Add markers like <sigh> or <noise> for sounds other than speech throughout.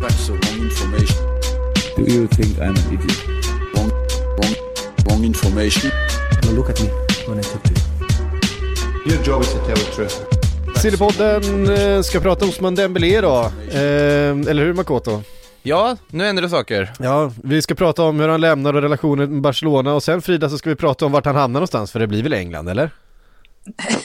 That's the wrong information. Do you think I'm an idiot? Wrong, wrong, wrong information. Now look at me when I talk to you. Your job is to tell the truth. Sillypodden eh, ska prata Osman Dembélé då. Eh, eller hur Makoto? Ja, nu händer det saker. Ja, vi ska prata om hur han lämnar och relationen med Barcelona och sen Frida så ska vi prata om vart han hamnar någonstans för det blir väl England eller?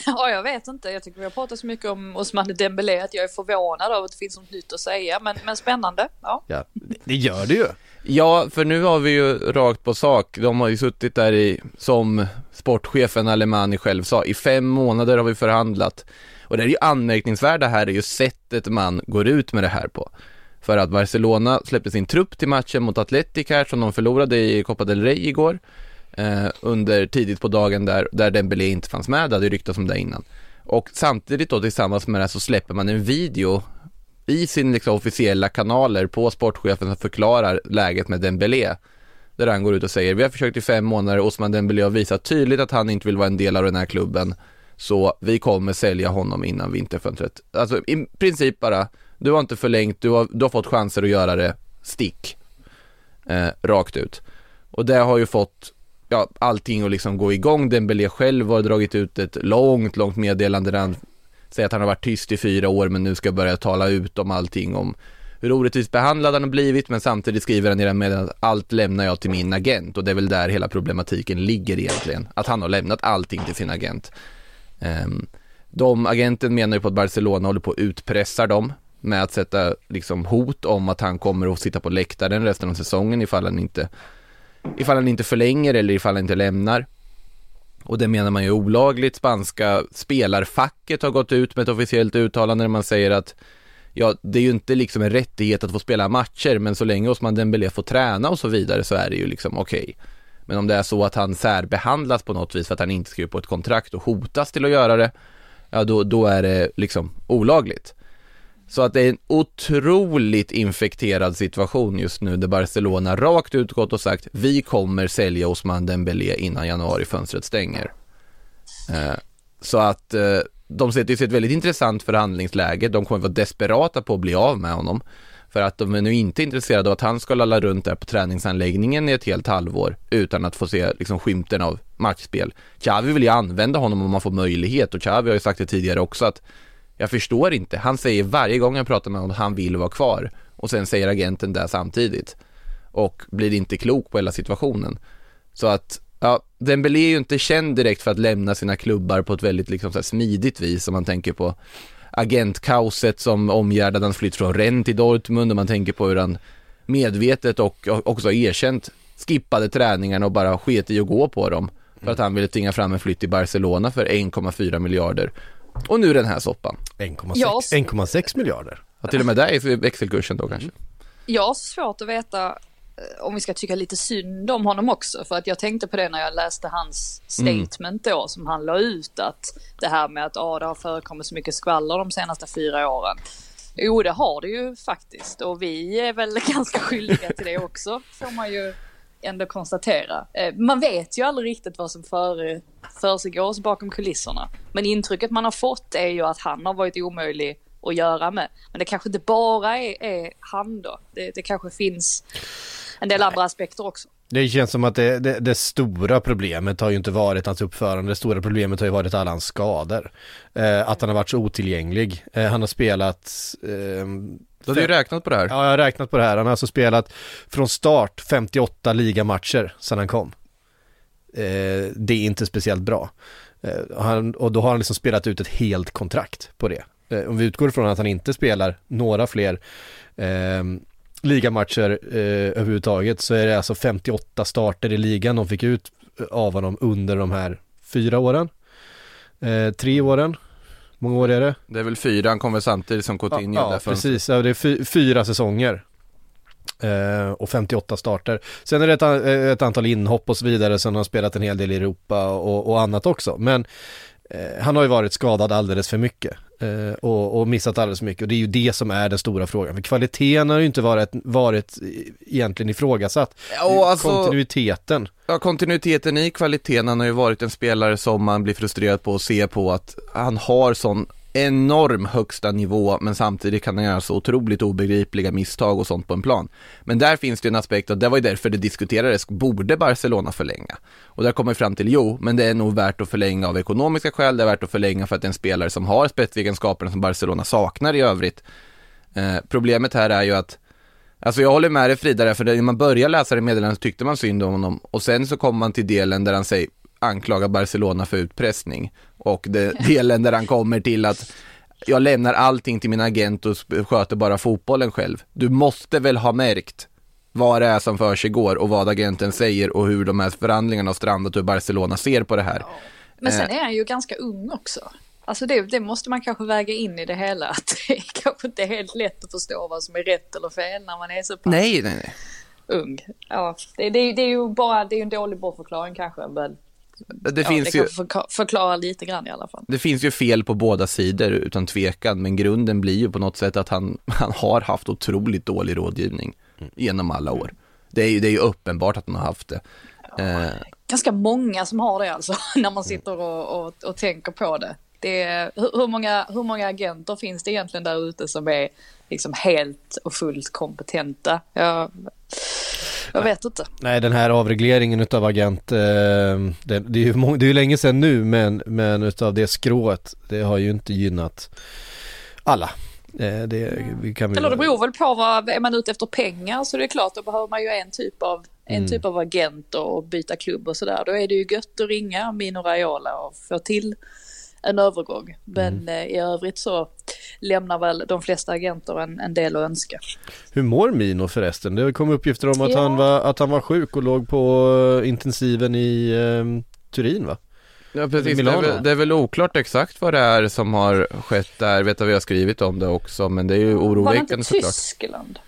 Ja, jag vet inte. Jag tycker vi har pratat så mycket om Osman Dembélé att jag är förvånad över att det finns något nytt att säga. Men, men spännande. Ja. Ja, det- det gör det ju. Ja, för nu har vi ju rakt på sak. De har ju suttit där i, som sportchefen Alemani själv sa, i fem månader har vi förhandlat. Och det är ju anmärkningsvärda här är ju sättet man går ut med det här på. För att Barcelona släppte sin trupp till matchen mot Atletic här som de förlorade i Copa del Rey igår. Eh, under tidigt på dagen där, där Dembélé inte fanns med, det hade ju ryktats om det innan. Och samtidigt då tillsammans med det här så släpper man en video i sin liksom officiella kanaler på sportchefen som förklarar läget med Dembélé. Där han går ut och säger, vi har försökt i fem månader, Osman Dembélé har visat tydligt att han inte vill vara en del av den här klubben. Så vi kommer sälja honom innan vinterfönstret. Alltså i princip bara, du har inte förlängt, du har, du har fått chanser att göra det stick. Eh, rakt ut. Och det har ju fått ja, allting att liksom gå igång. Dembélé själv har dragit ut ett långt, långt meddelande där han säger att han har varit tyst i fyra år men nu ska börja tala ut om allting om hur orättvist behandlad han har blivit men samtidigt skriver han i den med att allt lämnar jag till min agent och det är väl där hela problematiken ligger egentligen. Att han har lämnat allting till sin agent. Um, de, agenten menar ju på att Barcelona håller på att utpressa dem med att sätta liksom hot om att han kommer att sitta på läktaren resten av säsongen ifall han inte ifall han inte förlänger eller ifall han inte lämnar. Och det menar man ju är olagligt. Spanska spelarfacket har gått ut med ett officiellt uttalande där man säger att ja, det är ju inte liksom en rättighet att få spela matcher, men så länge Osman Dembélé får träna och så vidare så är det ju liksom okej. Men om det är så att han särbehandlas på något vis för att han inte skriver på ett kontrakt och hotas till att göra det, ja då, då är det liksom olagligt. Så att det är en otroligt infekterad situation just nu där Barcelona rakt ut gått och sagt vi kommer sälja Osman Dembélé innan januarifönstret stänger. Eh, så att eh, de sätter sig i ett väldigt intressant förhandlingsläge. De kommer vara desperata på att bli av med honom. För att de är nu inte intresserade av att han ska lalla runt där på träningsanläggningen i ett helt halvår utan att få se liksom skymten av matchspel. Xavi vill ju använda honom om man får möjlighet och Xavi har ju sagt det tidigare också att jag förstår inte. Han säger varje gång jag pratar med honom att han vill vara kvar och sen säger agenten det samtidigt och blir inte klok på hela situationen. Så att, ja, Dembélé är ju inte känd direkt för att lämna sina klubbar på ett väldigt liksom så här smidigt vis om man tänker på agentkaoset som omgärdade hans flytt från Rennes till Dortmund och man tänker på hur han medvetet och också erkänt skippade träningarna och bara sket i att gå på dem för att han ville tvinga fram en flytt till Barcelona för 1,4 miljarder. Och nu den här soppan. 1,6 Ja. 1,6 miljarder. Ja, till och med där är växelkursen då kanske. Jag har svårt att veta eh, om vi ska tycka lite synd om honom också. För att jag tänkte på det när jag läste hans statement då som han la ut. Att det här med att ah, det har förekommit så mycket skvaller de senaste fyra åren. Jo, det har det ju faktiskt. Och vi är väl <laughs> ganska skyldiga till det också, får man ju ändå konstatera. Eh, Man vet ju aldrig riktigt vad som före, försiggås bakom kulisserna. Men intrycket man har fått är ju att han har varit omöjlig att göra med. Men det kanske inte bara är, är han då. Det, det kanske finns en del andra aspekter också. Det känns som att det, det, det, stora problemet har ju inte varit hans uppförande, det stora problemet har ju varit alla hans skador. Eh, att han har varit så otillgänglig. Eh, han har spelat eh, Du har ju räknat på det här. Ja, jag har räknat på det här. Han har alltså spelat från start 58 ligamatcher sedan han kom. Eh, det är inte speciellt bra. Eh, han, och då har han liksom spelat ut ett helt kontrakt på det. Eh, om vi utgår från att han inte spelar några fler eh, ligamatcher eh, överhuvudtaget så är det alltså 58 starter i ligan de fick ut av honom under de här fyra åren. Eh, tre åren. många år är det? Det är väl fyra, han kom väl samtidigt som Coutinho Ja, ja precis. Ja, det är fy, fyra säsonger. Eh, och 58 starter. Sen är det ett, ett, antal inhopp och så vidare, sen har han spelat en hel del i Europa och, och annat också. Men eh, han har ju varit skadad alldeles för mycket. Eh, och, och, missat alldeles för mycket och det är ju det som är den stora frågan. För kvaliteten har ju inte varit, varit egentligen ifrågasatt. Ja, alltså, kontinuiteten. Ja, kontinuiteten i kvaliteten. Han har ju varit en spelare som man blir frustrerad på att se på att han har sån enorm högsta nivå men samtidigt kan han göra så otroligt obegripliga misstag och sånt på en plan. Men där finns det en aspekt och det var ju därför det diskuterades, borde Barcelona förlänga? Och där kommer vi fram till, jo, men det är nog värt att förlänga av ekonomiska skäl, det är värt att förlänga för att det är en spelare som har spetsegenskaperna som Barcelona saknar i övrigt. Eh, problemet här är ju att Alltså jag håller med dig Frida, för när man börjar läsa det meddelandet tyckte man synd om honom och sen så kommer man till delen där han säger anklagar Barcelona för utpressning och det, delen där han kommer till att jag lämnar allting till min agent och sköter bara fotbollen själv. Du måste väl ha märkt vad det är som för sig går och vad agenten säger och hur de här förhandlingarna har strandat och hur Barcelona ser på det här. Men sen eh. är han ju ganska ung också. Alltså det, det, måste man kanske väga in i det hela. <laughs> Att det är kanske inte är helt lätt att förstå vad som är rätt eller fel när man är så pass nej, nej, nej. ung. Ja, det, det, det är ju bara, det är en dålig bortförklaring kanske. Men det ja, finns det ju förklara lite grann i alla fall. Det finns ju fel på båda sidor utan tvekan men grunden blir ju på något sätt att han, <laughs> han har haft otroligt dålig rådgivning mm. genom alla år. Det är ju, det är ju uppenbart att han har haft det. Ja, eh. Ganska många som har det alltså <laughs> när man sitter och, och, och tänker på det. det är, hur, hur, många, hur många agenter finns det egentligen där ute som är liksom helt och fullt kompetenta? Jag, jag vet inte. Nej, den här avregleringen utav agent, eh, det, det, är ju det är ju länge sedan nu, men, men utav det skrået, det har ju inte gynnat alla. Eh, det, vi kan Eller det beror väl på vad, är man ute efter pengar så det är klart då behöver man ju en typ av en mm. typ av agent och byta klubb och sådär. Då är det ju gött att ringa Mino Raiola och få till en övergång. Men mm. Eh, i övrigt så lämnar väl de flesta agenter en, en del att önska. Hur mår Mino förresten? Det kom uppgifter om att, ja. han var, att han var sjuk och låg på eh, intensiven i eh, Turin va? Ja precis, det är, väl, det är, väl, oklart exakt vad det är som har skett där, vet att vi har skrivit om det också men det är ju oroväckande såklart. Var det inte Tyskland?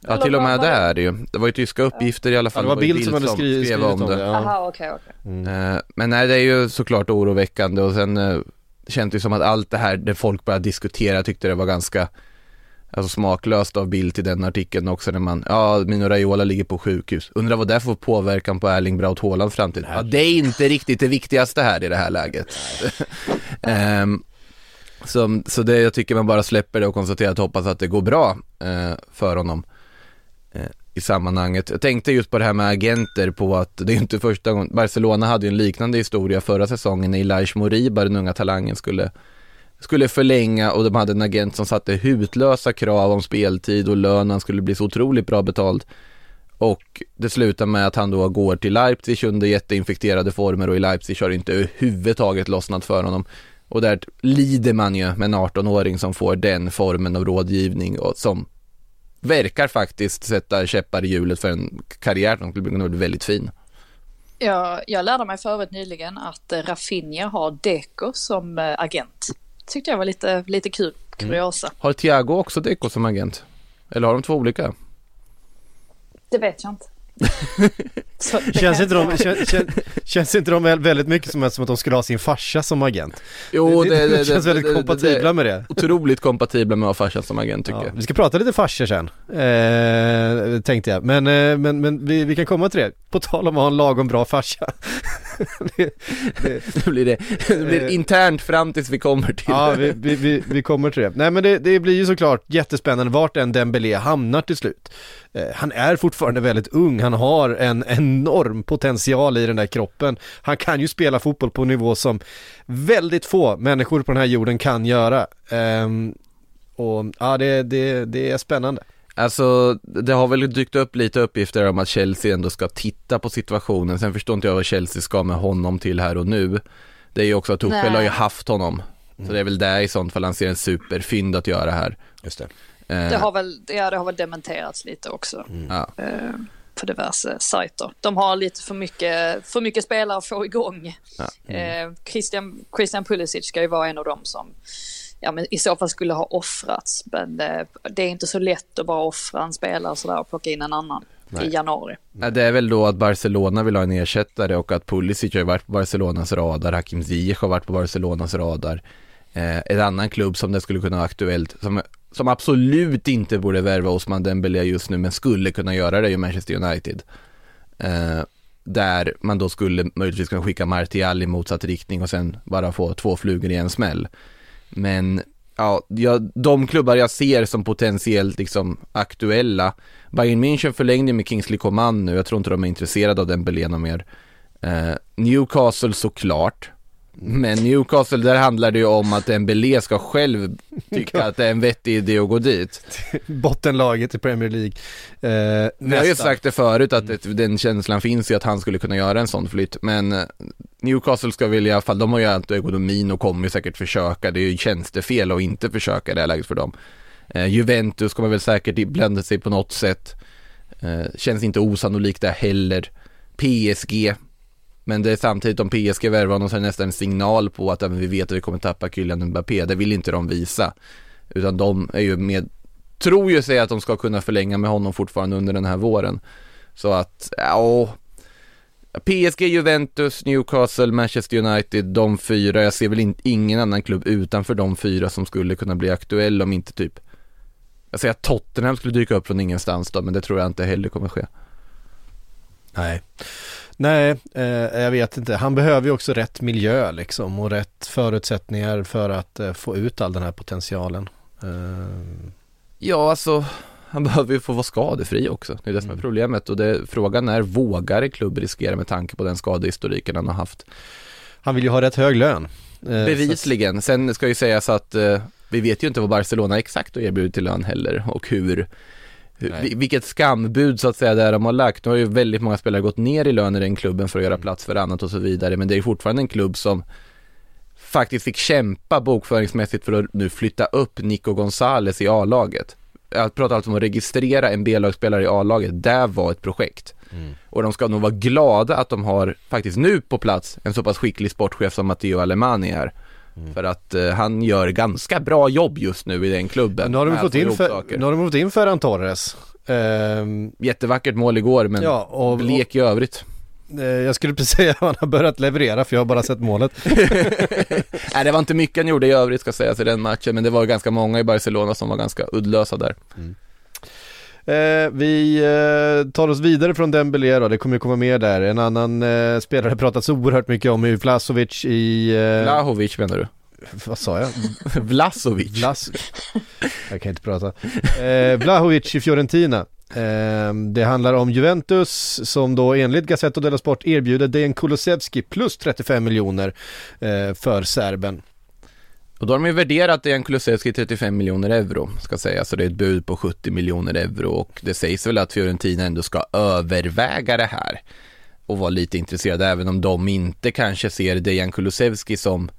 Ja till och med det är det ju. Det var ju tyska uppgifter i alla fall. Ja, det var Bild som hade skrivit, skrev om det. Ja. Aha, okay, okay. Mm. Men nej det är ju såklart oroväckande och sen det kändes ju som att allt det här, där folk började diskutera, tyckte det var ganska Alltså smaklöst av bild till den artikeln också när man, ja Mino Raiola ligger på sjukhus. Undrar vad det får påverkan på Erling Braut Haalands framtid. Ja, det är inte riktigt det viktigaste här i det här läget. <laughs> Ehm, um, så, så det, jag tycker man bara släpper det och konstaterar att hoppas att det går bra uh, för honom. Uh, i sammanhanget. Jag tänkte just på det här med agenter på att det är inte första gången, Barcelona hade ju en liknande historia förra säsongen när Elias Moriba, den unga talangen, skulle, skulle förlänga och de hade en agent som satte hutlösa krav om speltid och lönen skulle bli så otroligt bra betald. Och det slutar med att han då går till Leipzig under jätteinfekterade former och i Leipzig har inte överhuvudtaget lossnat för honom. Och där lider man ju med en 18-åring som får den formen av rådgivning och som verkar faktiskt sätta käppar i hjulet för en karriär som skulle bli väldigt fin. Ja, jag lärde mig för övrigt nyligen att Rafinha har Deco som eh, agent. Tyckte jag var lite, lite kul, kuriosa. Mm. Har Thiago också Deco som agent? Eller har de två olika? Det vet jag inte. <laughs> känns, inte de, känns, känns, inte de väldigt mycket som att, som att de skulle ha sin farsa som agent? Jo, det, det, det känns det, väldigt kompatibla med det. Otroligt kompatibla med att ha farsa som agent tycker ja, jag. Vi ska prata lite farsor sen, eh, tänkte jag. Men, eh, men, men vi, vi kan komma till det. På tal om att ha en lagom bra farsa. <laughs> det, <laughs> det, Nu blir det, det blir internt fram tills vi kommer till ja, vi, vi, vi, vi kommer till det. Nej men det, det blir ju såklart jättespännande vart en Dembélé hamnar till slut. Eh, han är fortfarande väldigt ung, han har en enorm potential i den där kroppen. Han kan ju spela fotboll på en nivå som väldigt få människor på den här jorden kan göra. Ehm, och ja, det, det, det är spännande. Alltså, det har väl dykt upp lite uppgifter om att Chelsea ändå ska titta på situationen. Sen förstår inte jag vad Chelsea ska med honom till här och nu. Det är ju också att Tuchel har ju haft honom. Så det är väl där i sånt fall han ser en superfynd att göra här. Just det. Eh, Det har väl, ja, det har väl dementerats lite också. ja. eh, på diverse sajter. De har lite för mycket, för mycket spelare att få igång. Ja. Eh, Christian, Christian Pulisic ska ju vara en av dem som ja, men i så fall skulle ha offrats. Men eh, det är inte så lätt att bara offra en spelare sådär och plocka in en annan i januari. Ja, Det är väl då att Barcelona vill ha en ersättare och att Pulisic har varit på Barcelonas radar, Hakim Ziyech har varit på Barcelonas radar. Eh, en annan klubb som det skulle kunna vara aktuellt, som, som absolut inte borde värva Osman Dembélé just nu, men skulle kunna göra det ju Manchester United. Eh, där man då skulle möjligtvis kunna skicka Martial i motsatt riktning och sen bara få två flugor i en smäll. Men ja, jag, de klubbar jag ser som potentiellt liksom aktuella Bayern München förlängde med Kingsley Coman nu, jag tror inte de är intresserade av den Belena mer. Eh, Newcastle såklart. Men Newcastle, där handlar det ju om att Dembélé ska själv tycka att det är en vettig idé att gå dit. Bottenlaget i Premier League. Eh, Vi har ju sagt det förut att det, den känslan finns ju att han skulle kunna göra en sån flytt Men eh, Newcastle ska väl i alla fall, de har ju alltid ekonomin och kommer ju säkert försöka Det är ju tjänstefel att inte försöka i det här läget för dem. Eh, Juventus kommer väl säkert blanda sig på något sätt. Eh, Känns inte osannolikt där heller. PSG men det är samtidigt om PSG värvar honom så är det nästan en signal på att även vi vet att vi kommer tappa Kylian Mbappé Det vill inte de visa Utan de är ju med Tror ju sig att de ska kunna förlänga med honom fortfarande under den här våren Så att, ja PSG, Juventus, Newcastle, Manchester United, de fyra. Jag ser väl in, ingen annan klubb utanför de fyra som skulle kunna bli aktuell om inte typ Jag säger att Tottenham skulle dyka upp från ingenstans då, men det tror jag inte heller kommer ske. Nej. Nej, eh, jag vet inte. Han behöver ju också rätt miljö liksom och rätt förutsättningar för att eh, få ut all den här potentialen. Eh, Ja, alltså han <laughs> behöver ju få vara skadefri också. Det är det som är problemet och det, frågan är, vågar en klubb riskera med tanke på den skadehistoriken han har haft? han vill ju ha rätt hög lön. Eh, Bevisligen. Sen ska ju sägas att eh, vi vet ju inte vad Barcelona exakt har erbjudit till lön heller och hur Nej. vi- vilket skambud så att säga där de har lagt. Nu har ju väldigt många spelare gått ner i lön i den klubben för att göra plats för annat och så vidare. Men det är fortfarande en klubb som faktiskt fick kämpa bokföringsmässigt för att nu flytta upp Nico Gonzales i A-laget. Jag pratar alltså om att registrera en B-lagsspelare i A-laget. Det var ett projekt. Och de ska nog vara glada att de har faktiskt nu på plats en så pass skicklig sportchef som Matteo Alemani är. För att eh, han gör ganska bra jobb just nu i den klubben. Men nu har de fått in, för, saker. nu har de fått in Ferran Torres. Ehm, Jättevackert mål igår men Ja, och- blek i övrigt. eh, jag skulle precis <laughs> säga att han har börjat leverera för jag har bara sett målet. <laughs> Nej det var inte mycket han gjorde i övrigt ska sägas i den matchen men det var ganska många i Barcelona som var ganska uddlösa där. Eh, vi eh, tar oss vidare från Dembélé då, det kommer ju komma mer där. En annan eh, spelare pratats oerhört mycket om är Vlasovic i... Eh, Vlahovic menar du? vad sa jag? <laughs> Vlasovic. Vlas... Jag kan inte prata. Eh, Vlahovic i Fiorentina. Eh, det handlar om Juventus som då enligt Gazzetta dello Sport erbjuder Dejan Kulusevski plus 35 miljoner eh, för serben. Och då har de ju värderat Dejan Kulusevski 35 miljoner euro, ska sägas, så det är ett bud på 70 miljoner euro och det sägs väl att Fiorentina ändå ska överväga det här och vara lite intresserade, även om de inte kanske ser Dejan Kulusevski som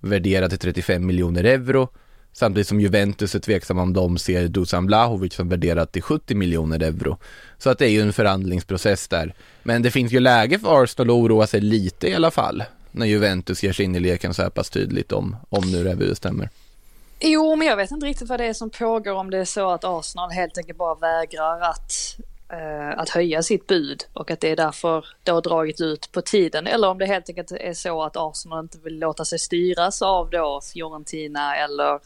värderad till 35 miljoner euro, samtidigt som Juventus är tveksamma om de ser Dusan Vlahovic som värderad till 70 miljoner euro. Så att det är ju en förhandlingsprocess där. Men det finns ju läge för Arsenal att oroa sig lite i alla fall när Juventus ger sig in i leken så här pass tydligt om, om nu det stämmer. Jo, men jag vet inte riktigt vad det är som pågår om det är så att Arsenal helt enkelt bara vägrar att, eh, att höja sitt bud och att det är därför det har dragit ut på tiden. Eller om det helt enkelt är så att Arsenal inte vill låta sig styras av då Fiorentina eller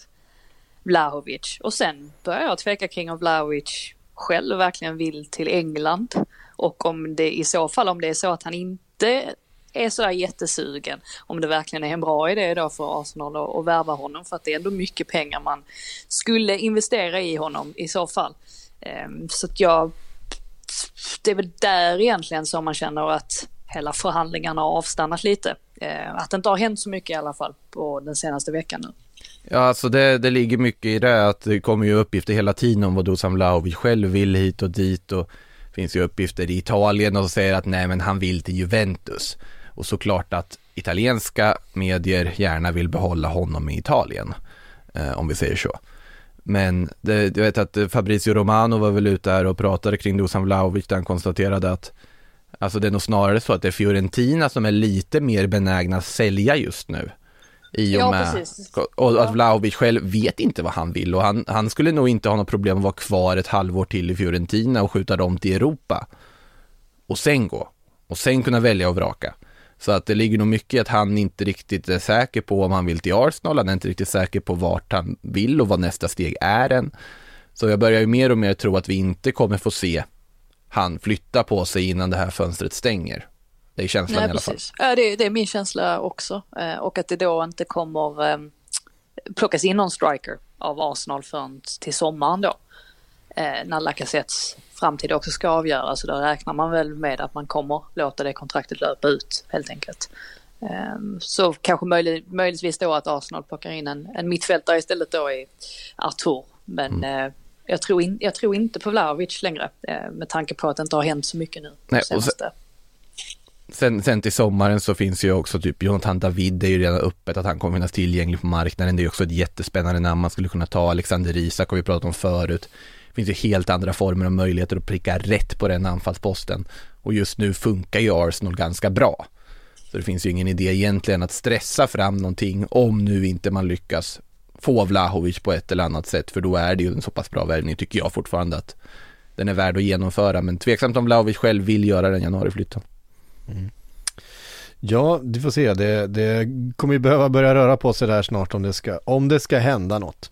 Vlahovic. Och sen börjar jag tveka kring om Vlahovic själv verkligen vill till England. Och om det i så fall, om det är så att han inte är sådär jättesugen. Om det verkligen är en bra idé då för Arsenal att, att värva honom för att det är ändå mycket pengar man skulle investera i honom i så fall. Ehm, så att jag, det är väl där egentligen som man känner att hela förhandlingarna har avstannat lite. Ehm, att det inte har hänt så mycket i alla fall på den senaste veckan nu. Ja, alltså det, det ligger mycket i det att det kommer ju uppgifter hela tiden om vad Dusan Vlahovic själv vill hit och dit och finns ju uppgifter i Italien och säger att nej men han vill till Juventus. Och såklart att italienska medier gärna vill behålla honom i Italien, eh, om vi säger så. Men det, jag vet att eh, Fabrizio Romano var väl ute där och pratade kring Dusan Vlahovic där han konstaterade att Alltså det är nog snarare så att det är Fiorentina som är lite mer benägna att sälja just nu. I och Ja, med, precis. och att Vlahovic själv vet inte vad han vill och han, han skulle nog inte ha något problem att vara kvar ett halvår till i Fiorentina och skjuta dem till Europa. Och sen gå. Och sen kunna välja och vraka. Så att det ligger nog mycket i att han inte riktigt är säker på om han vill till Arsenal, han är inte riktigt säker på vart han vill och vad nästa steg är än. Så jag börjar ju mer och mer tro att vi inte kommer få se han flytta på sig innan det här fönstret stänger. Det är känslan Nej, i alla fall. precis. Ja, det, det är min känsla också. Eh, Och att det då inte kommer eh, plockas in någon striker av Arsenal förrän till sommaren då. Eh, När Lacazettes framtid också ska avgöras. Så då räknar man väl med att man kommer låta det kontraktet löpa ut helt enkelt. Eh, Så kanske möjlig, möjligtvis då att Arsenal plockar in en, en mittfältare istället då i Artur. Men eh, jag, tror in, jag tror inte på Vlahovic längre eh, med tanke på att det inte har hänt så mycket nu. Nej, senaste. Sen, sen till sommaren så finns ju också typ Jonathan David, det är ju redan öppet att han kommer finnas tillgänglig på marknaden. Det är ju också ett jättespännande namn man skulle kunna ta. Alexander Isak har vi pratat om förut. Det finns ju helt andra former och möjligheter att pricka rätt på den anfallsposten. Och just nu funkar ju Arsenal ganska bra. Så det finns ju ingen idé egentligen att stressa fram någonting om nu inte man lyckas få Vlahovic på ett eller annat sätt. För då är det ju en så pass bra värvning tycker jag fortfarande att den är värd att genomföra. Men tveksamt om Vlahovic själv vill göra den januariflytten. Mm. Ja, du får se. Det, det kommer ju behöva börja röra på sig där snart om det ska, om det ska hända något.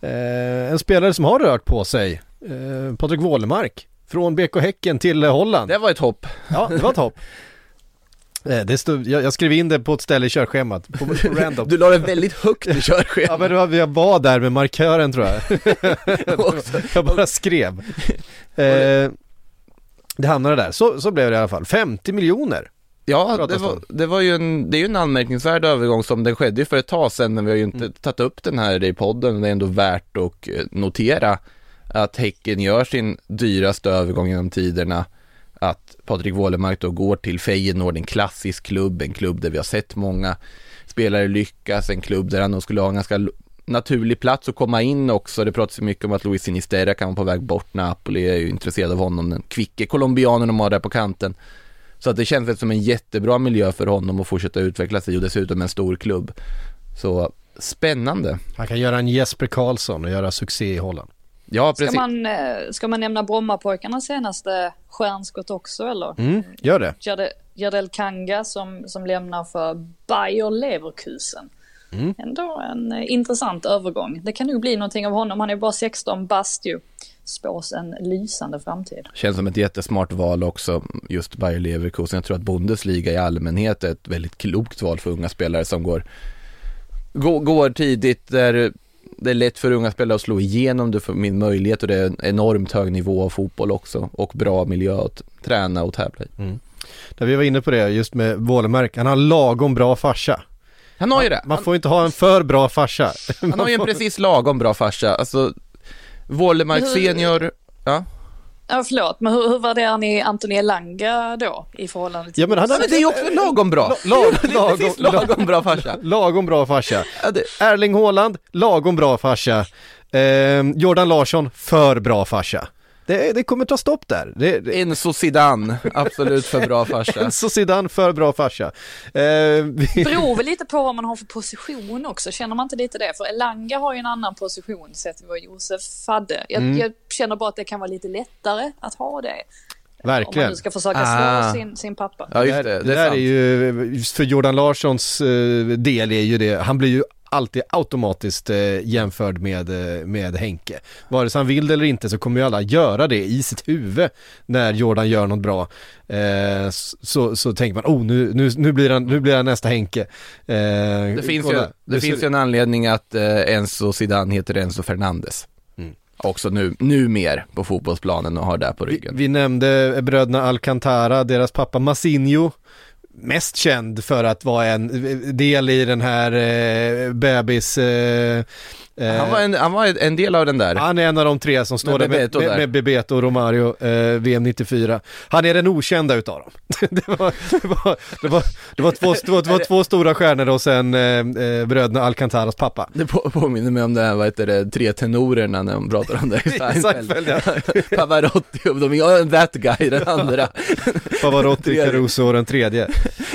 Eh, en spelare som har rört på sig, eh, Patrik Wålemark, från BK Häcken till eh, Holland. Det var ett hopp. Ja, det var ett hopp. <laughs> Eh, det stod, jag, jag skrev in det på ett ställe i körschemat, på, på <laughs> random. Du la det väldigt högt i körschemat. Ja men det var, jag var där med markören tror jag. <laughs> jag bara skrev. Eh, det hamnade där, så, så blev det i alla fall. 50 miljoner. Ja, det var, det var ju en, det är ju en anmärkningsvärd övergång som den skedde för ett tag sedan, men vi har ju inte tagit upp den här i podden. Det är ändå värt att eh, notera att Häcken gör sin dyraste övergång genom tiderna. Att Patrik Wålemark då går till Feyenoord, en klassisk klubb, en klubb där vi har sett många spelare lyckas, en klubb där han nog skulle ha en ganska naturlig plats att komma in också. Det pratas ju mycket om att Luis Sinisterra kan vara på väg bort, Napoli är ju intresserad av honom, den kvicke colombianen de har där på kanten. Så att det känns väl som en jättebra miljö för honom att fortsätta utvecklas i och dessutom en stor klubb. Så spännande. Han kan göra en Jesper Karlsson och göra succé i Holland. Ja, Ska precis. man, eh, ska man nämna Brommapojkarnas senaste stjärnskott också eller? Mm, gör det. Jade- Jardel Kanga som, som lämnar för Bayer Leverkusen. Mm. Ändå en eh, intressant övergång. Det kan nog bli någonting av honom. Han är bara 16 bast ju. Spås en lysande framtid. Känns som ett jättesmart val också, just Bayer Leverkusen. Jag tror att Bundesliga i allmänhet är ett väldigt klokt val för unga spelare som går, går, går tidigt där det är lätt för unga spelare att slå igenom, du får min möjlighet och det är en enormt hög nivå av fotboll också och bra miljö att träna och tävla i. Där vi var inne på det just med Wålemark, han har lagom bra farsa. Han har ju det. Man får inte ha en för bra farsa. Han har ju en <laughs> precis lagom bra farsa, alltså Wålemark Hur- senior, ja. Ja, förlåt, men hur, hur värderar ni Antoni Elanga då i förhållande till... Ja men han Men det är ju också lagom bra. lag, <laughs> lagom, lagom bra farsa. <laughs> lagom bra farsa. Erling Haaland, lagom bra farsa. Eh, Jordan Larsson, för bra farsa. Det, det kommer ta stopp där. Det, det, Enzo Zidane, absolut för bra farsa. <laughs> Enzo Zidane, för bra farsa. Eh, vi, beror väl lite på vad man har för position också, känner man inte lite det? För Elanga har ju en annan position sett vad Josef hade. Jag, Mm. jag känner bara att det kan vara lite lättare att ha det. Om verkligen. man nu ska försöka slå Ah. sin, sin pappa. Ja, Det, just det. Det det är där sant. är ju, för Jordan Larssons eh, del är ju det, han blir ju alltid automatiskt eh, jämförd med, eh, med Henke. Vare sig han vill det eller inte så kommer ju alla göra det i sitt huvud när Jordan gör något bra. Eh, så, så tänker man, oh nu, nu, nu, blir, han, nu blir han nästa Henke. Eh, Det finns, ju, det finns ju en anledning att eh, Enzo Zidane heter Enzo Fernandes. Mm. Också nu, nu mer på fotbollsplanen och har det på Vi, ryggen. vi nämnde bröderna Alcantara, deras pappa Massinho. Mest känd för att vara en del i den här eh, bebis... Eh, eh, han, var en, han var en del av den där. han är en av de tre som står Med där med, Bebeto med, med Bebeto och Romario, eh, VM 94. Han är den okända utav dem. <laughs> det, var, det, var, det, var, det, var två, det, var, det var två stora stjärnor och sen eh, eh, bröderna Alcantaras pappa. Det på, påminner mig om det här, vad heter det, tre tenorerna när de pratar om det <laughs> i Seinfeld. <laughs> Pavarotti och de, ja, that guy, den andra. Pavarotti. Caruso och den tredje.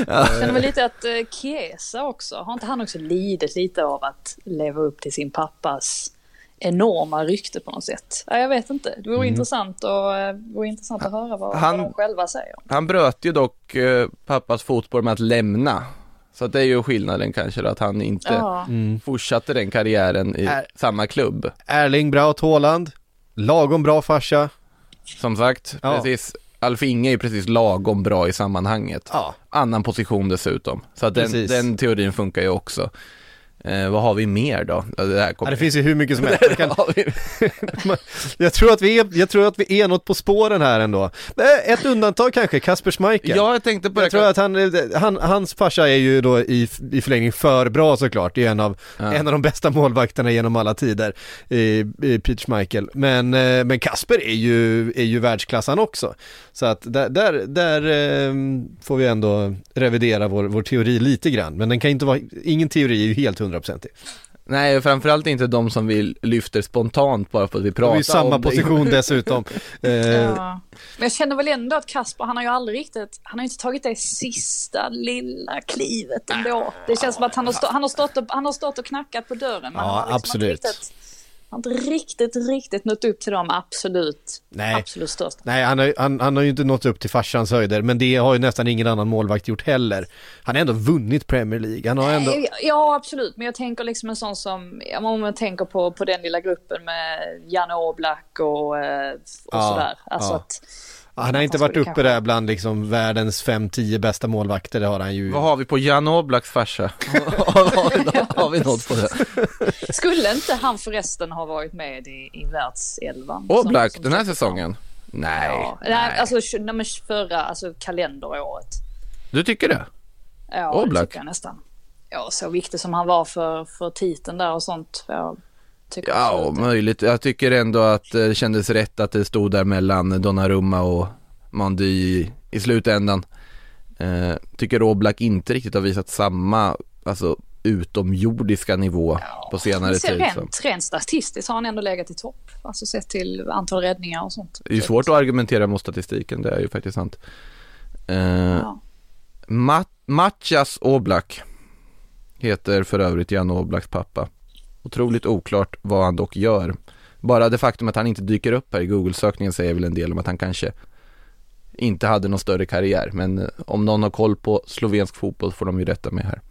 Jag känner väl lite att eh, Chiesa också, har inte han också lidit lite av att leva upp till sin pappas enorma rykte på något sätt? Ja, jag vet inte. Det vore intressant, och, eh, det vore intressant att höra vad, Han- vad de själva säger. Han bröt ju dock eh, pappas fotspår med att lämna. Så att det är ju skillnaden kanske då, att han inte Ja. fortsatte den karriären i Är- samma klubb. Erling Braut Haaland, lagom bra farsa. Som sagt, Ja. precis. Alf Inge är precis lagom bra i sammanhanget. Ja, Annan position dessutom. Så att den, den teorin funkar ju också. Eh, vad har vi mer då? Det, här ja det finns ju hur mycket som <laughs> helst. Kan, <laughs> jag, tror att vi är, jag tror att vi är något på spåren här ändå. Eh, Ett undantag kanske, Kasper Schmeichel. Ja, jag tänkte på Jag det. tror att han, han, hans farsa är ju då i, i förlängning för bra såklart. Det är en av, Ja. en av de bästa målvakterna genom alla tider, i, i Peter Schmeichel. Men, eh, men Kasper är ju, är ju världsklass han också. Så att där, där, där eh, får vi ändå revidera vår, vår teori lite grann. Men den kan inte vara, ingen teori är ju helt hundraprocentig. Nej, framförallt inte de som vi lyfter spontant bara för att vi pratar har ju samma om det. position <laughs> dessutom. Eh, Ja. Men jag känner väl ändå att Kasper, han har ju aldrig riktigt, han har ju inte tagit det sista lilla klivet ändå. Det känns som att han har, stå, han har, stått, och, han har stått och knackat på dörren. Men Ja, han har liksom absolut. Riktigt, har inte riktigt, riktigt nått upp till de absolut, Nej. absolut största. Nej, han har, han, han har ju inte nått upp till farsans höjder, men det har ju nästan ingen annan målvakt gjort heller. Han har ändå vunnit Premier League, han har ändå... Ja, absolut. Men jag tänker liksom en sån som, om man tänker på, på den lilla gruppen med Janne Oblak och, eh, och Ja, sådär. Alltså ja. att, Han har inte varit uppe kanske- där bland liksom världens 5-10 bästa målvakter, det har han ju. Vad har vi på Jan Oblaks farsa? <laughs> <laughs> har, vi något, på det? <laughs> skulle inte han förresten ha varit med i, i världselvan? Oblak, Som- som den här säsongen? Nej. Ja, nej. alltså nej, förra, alltså kalenderåret. Du tycker det? Ja, Oblak? det tycker jag nästan. Ja, så viktig som han var för, för titeln där och sånt. Jag tycker Ja, möjligt. Jag tycker ändå att det kändes rätt att det stod där mellan Donnarumma och Mandy i, i slutändan. Eh, tycker Oblak inte riktigt har visat samma, alltså utomjordiska nivå på senare tid. Rent, rent statistiskt har han ändå legat i topp. Alltså sett till antal räddningar och sånt. Det är svårt att argumentera mot statistiken, det är ju faktiskt sant. Eh, Ja. Ma- Matjas Oblak heter för övrigt Jan Oblaks pappa. Otroligt oklart vad han dock gör. Bara det faktum att han inte dyker upp här i Google-sökningen säger väl en del om att han kanske inte hade någon större karriär. Men eh, om någon har koll på slovensk fotboll får de ju rätta mig här.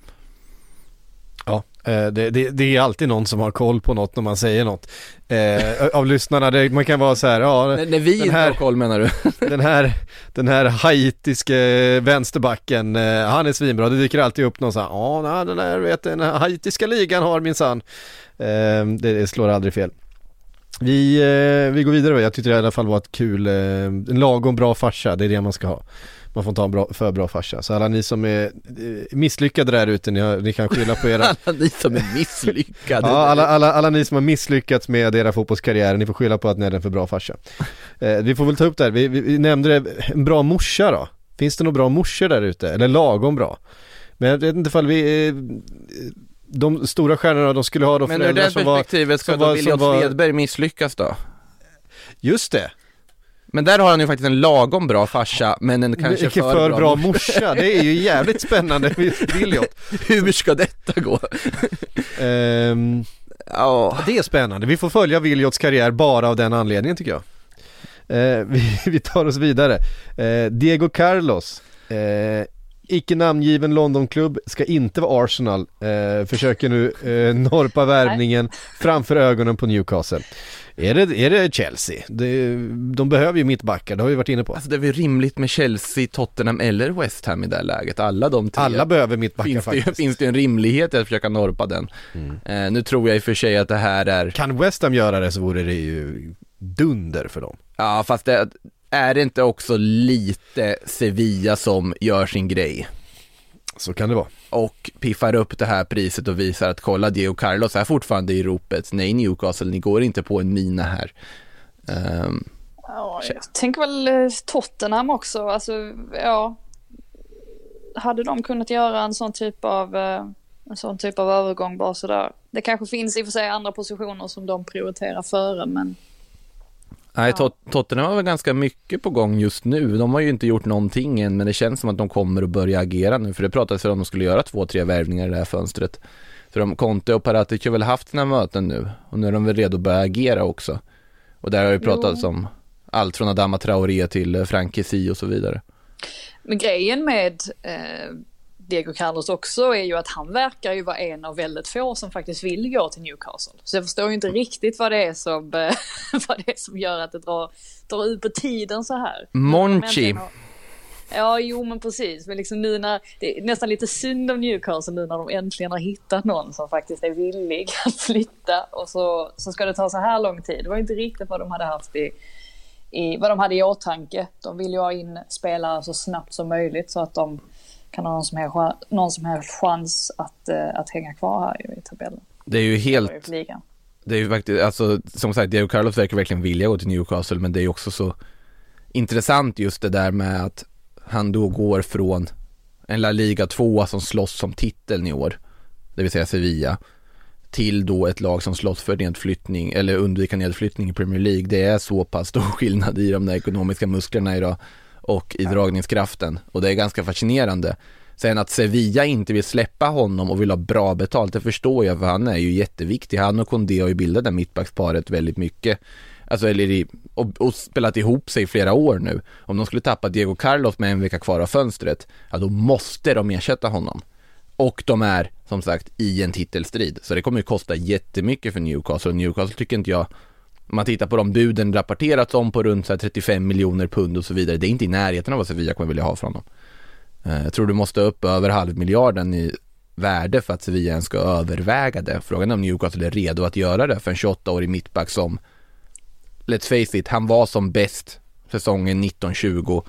Ja, eh, det, det, det är alltid någon som har koll på något när man säger något. Eh, av lyssnarna, det, man kan vara så här, ja, När, när vi den inte här- har koll menar du? <laughs> den här, den här haitiske vänsterbacken, eh, han är svinbra. Det dyker alltid upp någon så här, ja, den där, vet, den här haitiska ligan har minsann. Eh, det, slår aldrig fel. Vi, eh, vi går vidare, jag tyckte det i alla fall var ett kul, eh, en lagom bra farsa, det är det man ska ha. Man får inte ha en bra, för bra farsa. Så alla ni som är eh, misslyckade där ute, ni, ni kan skylla på era <laughs> Alla ni som är misslyckade. Ja, alla, alla, alla ni som har misslyckats med era fotbollskarriärer, ni får skylla på att ni är en för bra farsa. <laughs> Eh, vi får väl ta upp det här, vi, vi, vi nämnde det, en bra morsa då? Finns det några bra morsor där ute? Eller lagom bra? Men jag vet inte ifall vi, eh, de stora stjärnorna, de skulle ha då Men ur det som var, perspektivet ska då William var- Svedberg misslyckas då? just det, Men där har han ju faktiskt en lagom bra farsa, men en kanske Icke för, för bra, bra morsa. morsa, det är ju jävligt <laughs> spännande med Williot. Hur ska detta gå? Ehm, Ja, Det är spännande, vi får följa Wiljots karriär bara av den anledningen tycker jag. Eh, vi, <laughs> vi tar oss vidare. Eh, Diego Carlos, eh, icke namngiven Londonklubb, ska inte vara Arsenal, eh, försöker nu eh, norpa värvningen framför ögonen på Newcastle. Är det, är det Chelsea? Det, de behöver ju mittbackar, det har vi varit inne på. Alltså det är väl rimligt med Chelsea, Tottenham eller West Ham i det här läget. Alla de tre. Alla behöver mittbackar finns det, faktiskt. finns det en rimlighet i att försöka norpa den. Eh, nu tror jag i och för sig att det här är, Kan West Ham göra det så vore det ju dunder för dem. ja fast det är det inte också lite Sevilla som gör sin grej Så kan det vara. och piffar upp det här priset och visar att kolla Diego Carlos är fortfarande i ropet. Nej Newcastle, ni går inte på en mina här. Ehm, Ja, jag tänker väl eh, Tottenham också. Alltså, ja. Hade de kunnat göra en sån typ av, eh, en sån typ av övergång bara sådär. Det kanske finns i och för sig andra positioner som de prioriterar före, men Nej, Tot- Tottenham har väl ganska mycket på gång just nu. De har ju inte gjort någonting än, men det känns som att de kommer att börja agera nu, för det pratades om att de skulle göra två, tre värvningar i det här fönstret. Så de, Conte och Paratici har väl haft sina möten nu, och nu är de väl redo att börja agera också. Och där har ju pratats om allt från Adama Traoré till eh, Frank Kessie och så vidare. Men grejen med eh, Diego Carlos också är ju att han verkar ju vara en av väldigt få som faktiskt vill gå till Newcastle. Så jag förstår ju inte riktigt vad det är som, eh, <laughs> vad det är som gör att det drar, drar ut på tiden så här. Monchi. Ja, jo men precis. Men liksom nu när, det är nästan lite synd om Newcastle nu när de äntligen har hittat någon som faktiskt är villig <laughs> att flytta och så, så ska det ta så här lång tid. Det var inte riktigt vad de hade haft i, i, vad de hade i åtanke. De vill ju ha in spelare så snabbt som möjligt så att de kan ha någon som helst, någon som helst chans att, eh, att hänga kvar här i tabellen. Det är ju helt. Det är ju faktiskt, alltså som sagt, Diego Carlos verkar verkligen vilja gå till Newcastle men det är ju också så intressant just det där med att han då går från en La Liga 2 som slåss om titeln i år, det vill säga Sevilla, till då ett lag som slåss för nedflyttning eller undvika nedflyttning i Premier League. Det är så pass stor skillnad i de där ekonomiska musklerna idag och i dragningskraften och det är ganska fascinerande. Sen att Sevilla inte vill släppa honom och vill ha bra betalt, det förstår jag för han är ju jätteviktig. Han och Kondé har ju bildat det mittbacksparet väldigt mycket. Alltså eller i, och, och spelat ihop sig i flera år nu. Om de skulle tappa Diego Carlos med en vecka kvar av fönstret, ja då måste de ersätta honom. Och de är som sagt i en titelstrid. Så det kommer ju kosta jättemycket för Newcastle. Newcastle tycker inte jag, man tittar på de buden rapporterats om på runt så här 35 miljoner pund och så vidare. Det är inte i närheten av vad Sevilla kommer vilja ha från dem. Eh, jag tror du måste upp över halvmiljarden i värde för att Sevilla ens ska överväga det. Frågan är om Newcastle är redo att göra det för en 28-årig mittback som, let's face it, han var som bäst säsongen 19-20.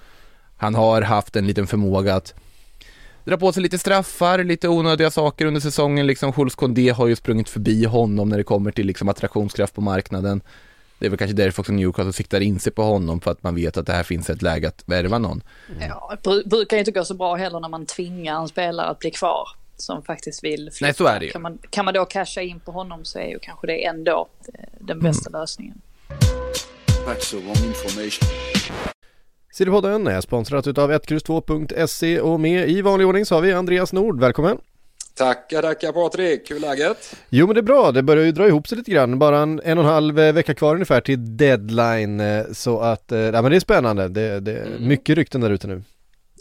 Han har haft en liten förmåga att dra på sig lite straffar, lite onödiga saker under säsongen. Liksom Jules Condé har ju sprungit förbi honom när det kommer till liksom attraktionskraft på marknaden. Det är väl kanske därför också Newcastle siktar in sig på honom för att man vet att det här finns ett läge att värva någon. Ja, det bru- brukar ju inte gå så bra heller när man tvingar en spelare att bli kvar som faktiskt vill flytta. Nej, så är det ju. Kan man, kan man då casha in på honom så är ju kanske det ändå eh, den bästa lösningen. Facts or wrong information. Sillypodden är sponsrat utav 1X2.se och med i vanlig ordning så har vi Andreas Nord, välkommen! Tackar, tackar Patrik. Hur är läget? Jo men det är bra, det börjar ju dra ihop sig lite grann, bara en, en och en halv eh, vecka kvar ungefär till deadline eh, så att, eh, ja men det är spännande, det, det är mycket rykten där ute nu.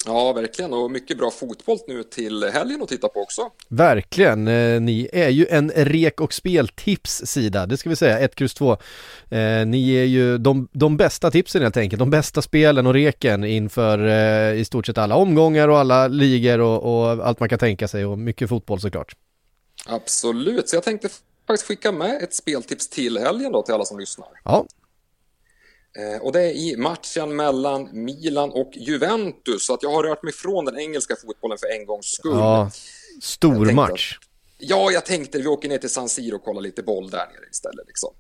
Ja, verkligen. Och mycket bra fotboll nu till helgen att titta på också. Verkligen, eh, ni är ju en rek och speltips-sida, det ska vi säga, 1, X 2. Eh, ni är ju de, de bästa tipsen helt enkelt, de bästa spelen och reken inför eh, i stort sett alla omgångar och alla ligor och, och allt man kan tänka sig och mycket fotboll såklart. Absolut. Så jag tänkte faktiskt skicka med ett speltips till helgen då till alla som lyssnar. Ja, och det är i matchen mellan Milan och Juventus. Så att jag har rört mig från den engelska fotbollen för en gångs skull. ja stor match. Ja, jag tänkte vi åker ner till San Siro och kollar lite boll där nere istället. Liksom.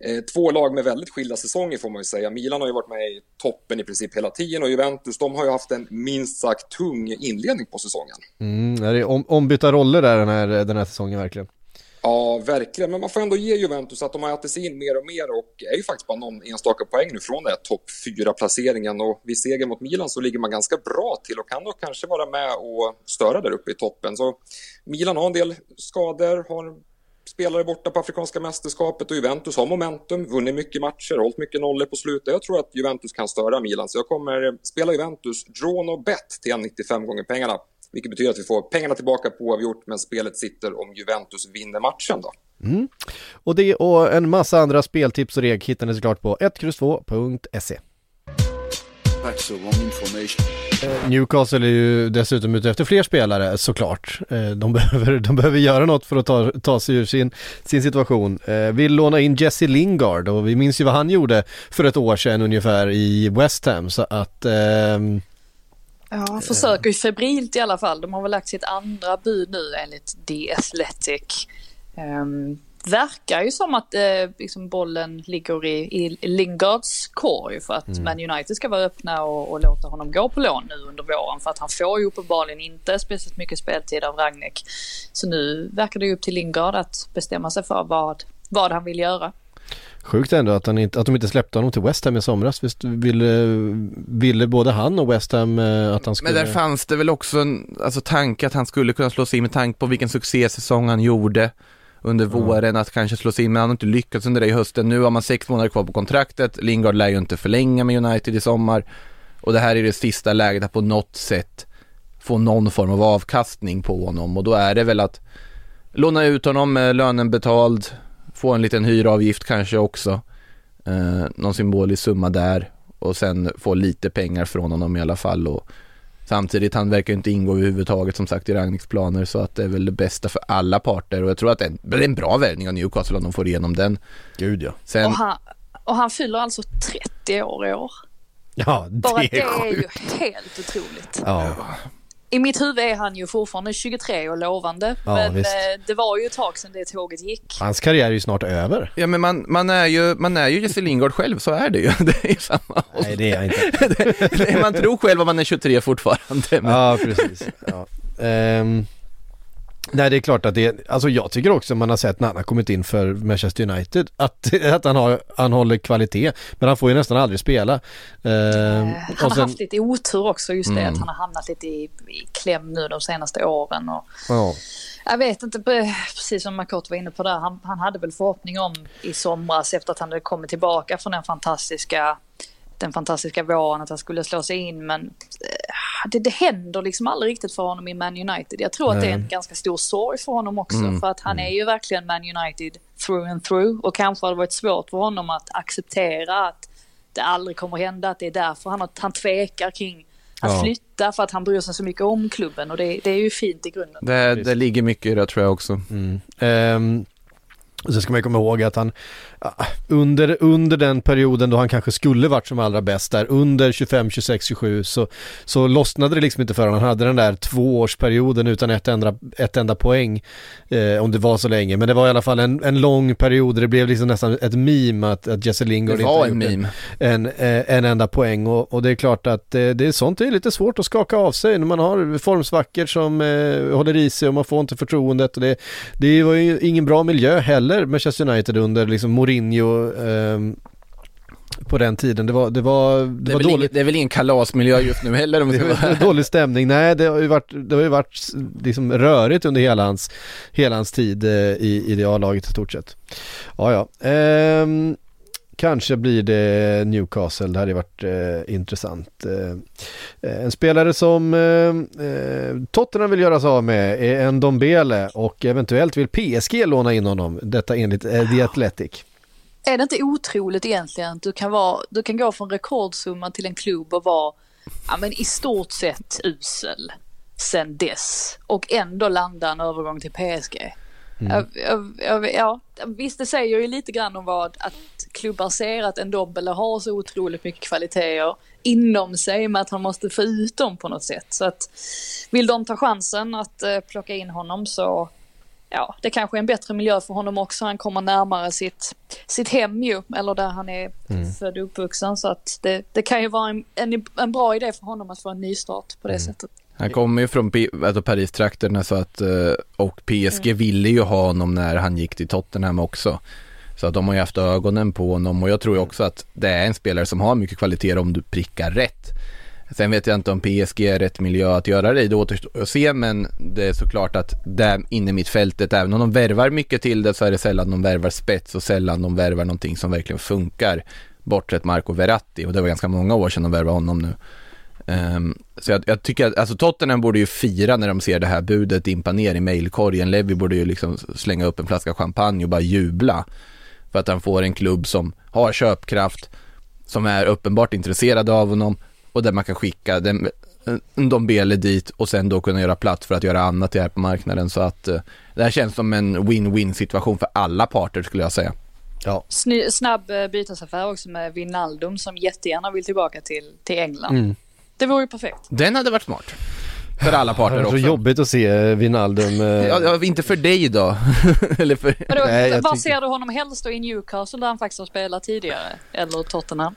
Eh, två lag med väldigt skilda säsonger får man ju säga. Milan har ju varit med i toppen i princip hela tiden och Juventus de har ju haft en minst sagt tung inledning på säsongen. Mm, det är om, ombytta roller där den här, den här säsongen verkligen. Ja, verkligen. Men man får ändå ge Juventus att de har ätit sig in mer och mer och är ju faktiskt bara någon enstaka poäng nu från den här topp 4-placeringen. Och vid seger mot Milan så ligger man ganska bra till och kan då kanske vara med och störa där uppe i toppen. Så Milan har en del skador, har spelare borta på Afrikanska mästerskapet och Juventus har momentum, vunnit mycket matcher, hållit mycket nollor på slutet. Jag tror att Juventus kan störa Milan, så jag kommer spela Juventus, draw no bet till 95 gånger pengarna. Vilket betyder att vi får pengarna tillbaka på oavgjort, men spelet sitter om Juventus vinner matchen då. Mm. Och det och en massa andra speltips och reg hittar ni såklart på 1X2.se. Facts or wrong information. Eh, Newcastle är ju dessutom ute efter fler spelare såklart. Eh, De <laughs> behöver, de behöver göra något för att ta, ta sig ur sin, sin situation. Eh, Vill låna in Jesse Lingard och vi minns ju vad han gjorde för ett år sedan ungefär i West Ham så att ehm, Ja, försöker ju febrilt i alla fall. De har väl lagt sitt andra bud nu enligt The Athletic. Um, verkar ju som att eh, liksom bollen ligger i, i Lingards korg för att Mm. Man United ska vara öppna och, och låta honom gå på lån nu under våren för att han får ju uppenbarligen inte speciellt mycket speltid av Ragnek. Så nu verkar det ju upp till Lingard att bestämma sig för vad, vad han vill göra. Sjukt ändå att, han inte, att de inte släppte honom till West Ham i somras. Visst ville, ville både han och West Ham eh, att han skulle... Men där fanns det väl också en alltså, tanke att han skulle kunna slå sig in med tanke på vilken succésäsong han gjorde under våren, att kanske slå sig in, men han har inte lyckats under det i hösten. Nu har man sex månader kvar på kontraktet, Lingard lär ju inte förlänga med United i sommar och det här är det sista läget att på något sätt få någon form av avkastning på honom och då är det väl att låna ut honom med lönen betald, få en liten hyravgift kanske också, eh, någon symbolisk summa där och sen få lite pengar från honom i alla fall och samtidigt han verkar inte ingå överhuvudtaget som sagt i Ragniks planer så att det är väl det bästa för alla parter och jag tror att det är en, det är en bra värvning av Newcastle om de får igenom den. Gud ja. Sen, Och, han, och han fyller alltså 30 år i år. Ja, Bara det det är är ju helt otroligt. Ja, I mitt huvud är han ju fortfarande 23 och lovande. Ja, men visst. eh, det var ju ett tag sedan det tåget gick. hans karriär är ju snart över. ja men man, man är ju, man är ju Jesse Lingard själv, så är det ju. <laughs> Det är samma. Nej det är jag inte. <laughs> Det- man tror själv att man är 23 fortfarande. Men, Ja, precis. Ja. Ehm, nej, det är klart att det, alltså jag tycker också man har sett när han har kommit in för Manchester United att, <laughs> att han, har, han håller kvalitet, men han får ju nästan aldrig spela. Ehm, Eh, han har sen, haft lite otur också, just det Mm. att han har hamnat lite i, i kläm nu de senaste åren. Och, ja, jag vet inte, precis som Makoto var inne på där, han, han hade väl förhoppning om i somras efter att han hade kommit tillbaka från den fantastiska den fantastiska våren att han skulle slå sig in men eh, det, det händer liksom aldrig riktigt för honom i Man United. Jag tror att det är en ganska stor sorg för honom också Mm. för att han är ju verkligen Man United through and through och kanske har det varit svårt för honom att acceptera att det aldrig kommer hända, att det är därför han, har- han tvekar kring att Ja. flytta för att han bryr sig så mycket om klubben och det, det är ju fint i grunden. det, det ligger mycket i det tror jag också. mm. Ehm, och så ska man ju komma ihåg att han under, under den perioden då han kanske skulle varit som allra bäst där, under 25, 26, 27 så, så lossnade det liksom inte för honom. Han hade den där tvåårsperioden utan ett enda, ett enda poäng, eh, om det var så länge. Men det var i alla fall en, en lång period, det blev liksom nästan ett meme att, att Jesse Lingard inte en meme. en, eh, en enda poäng och, och det är klart att eh, det är sånt det är lite svårt att skaka av sig när man har formsvackor som eh, håller i sig och man får inte förtroendet och det, det var ju ingen bra miljö heller Manchester United under liksom Mourinho ehm, på den tiden. Det var, det var, det Det är, var väl ingen, dåligt. det är väl ingen kalasmiljö just nu heller om Det var dålig stämning. Nej, det har ju varit, det har ju varit liksom rörigt under hela hans, hela hans tid eh, i, i det A-laget i stort sett. Ja, ja. Ehm, kanske blir det Newcastle, det hade varit eh, intressant. Eh, en spelare som eh, eh, Tottenham vill göra sig av med är en Dombele och eventuellt vill PSG låna in honom. Detta enligt eh, The Athletic. Är det inte otroligt egentligen? Du kan, vara, du kan gå från rekordsumma till en klubb och vara ja, men i stort sett usel sen dess och ändå landa en övergång till PSG. Jag, jag, ja, visst det säger ju lite grann om vad att klubbar ser att en Dobbele har så otroligt mycket kvaliteter inom sig med att han måste få ut dem på något sätt. Så att vill de ta chansen att eh, plocka in honom så ja, det kanske är en bättre miljö för honom också. Han kommer närmare sitt, sitt hem ju, eller där han är född och uppvuxen. Så att det, det kan ju vara en, en, en bra idé för honom att få en ny start på det sättet. Han kommer ju från P- alltså Paris-trakterna så att, eh, och PSG ville ju ha honom när han gick till Tottenham också. Så att de har ju haft ögonen på honom och jag tror ju också att det är en spelare som har mycket kvaliteter om du prickar rätt. Sen vet jag inte om PSG är rätt miljö att göra det i, det återstår att se men det är såklart att där inne mitt fältet, även om de värvar mycket till det så är det sällan de värvar spets och sällan de värvar någonting som verkligen funkar. Bortsett Marco Verratti och det var ganska många år sedan de värvade honom nu. Um, så jag, jag tycker att, alltså Tottenham borde ju fira när de ser det här budet dimpa ner i mailkorgen. Levi borde ju liksom slänga upp en flaska champagne och bara jubla. För att han får en klubb som har köpkraft, som är uppenbart intresserade av honom och där man kan skicka den, de Bele dit och sen då kunna göra plats för att göra annat här på marknaden. Så att eh, det här känns som en win-win situation för alla parter skulle jag säga. Ja. Sny- snabb eh, bytesaffär också med Wijnaldum som jättegärna vill tillbaka till, till England. Mm. Det vore ju perfekt. Den hade varit smart. För alla <laughs> Det parter är så också. jobbigt att se eh, Wijnaldum. eh, Ja, ja, inte för dig då. <laughs> Eller för... Men då, Nej, jag var tycker- ser du honom helst då i Newcastle där han faktiskt har spelat tidigare? Eller Tottenham?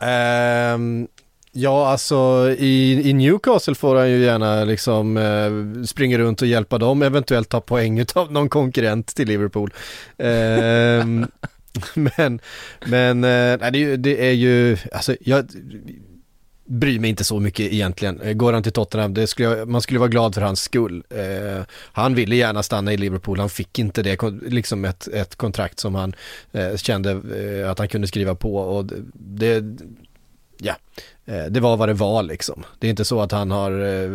Ehm, ja, alltså i, i Newcastle får han ju gärna liksom eh, springa runt och hjälpa dem, eventuellt ta poäng av någon konkurrent till Liverpool. Eh, <laughs> men, men, eh, nej, det, är ju- det är ju, alltså jag bryr mig inte så mycket egentligen. Eh, går han till Tottenham, det skulle jag, man skulle vara glad för hans skull. Eh, han ville gärna stanna i Liverpool, han fick inte det, liksom ett, ett kontrakt som han eh, kände eh, att han kunde skriva på och det, det ja, eh, det var vad det var liksom. Det är inte så att han har, eh,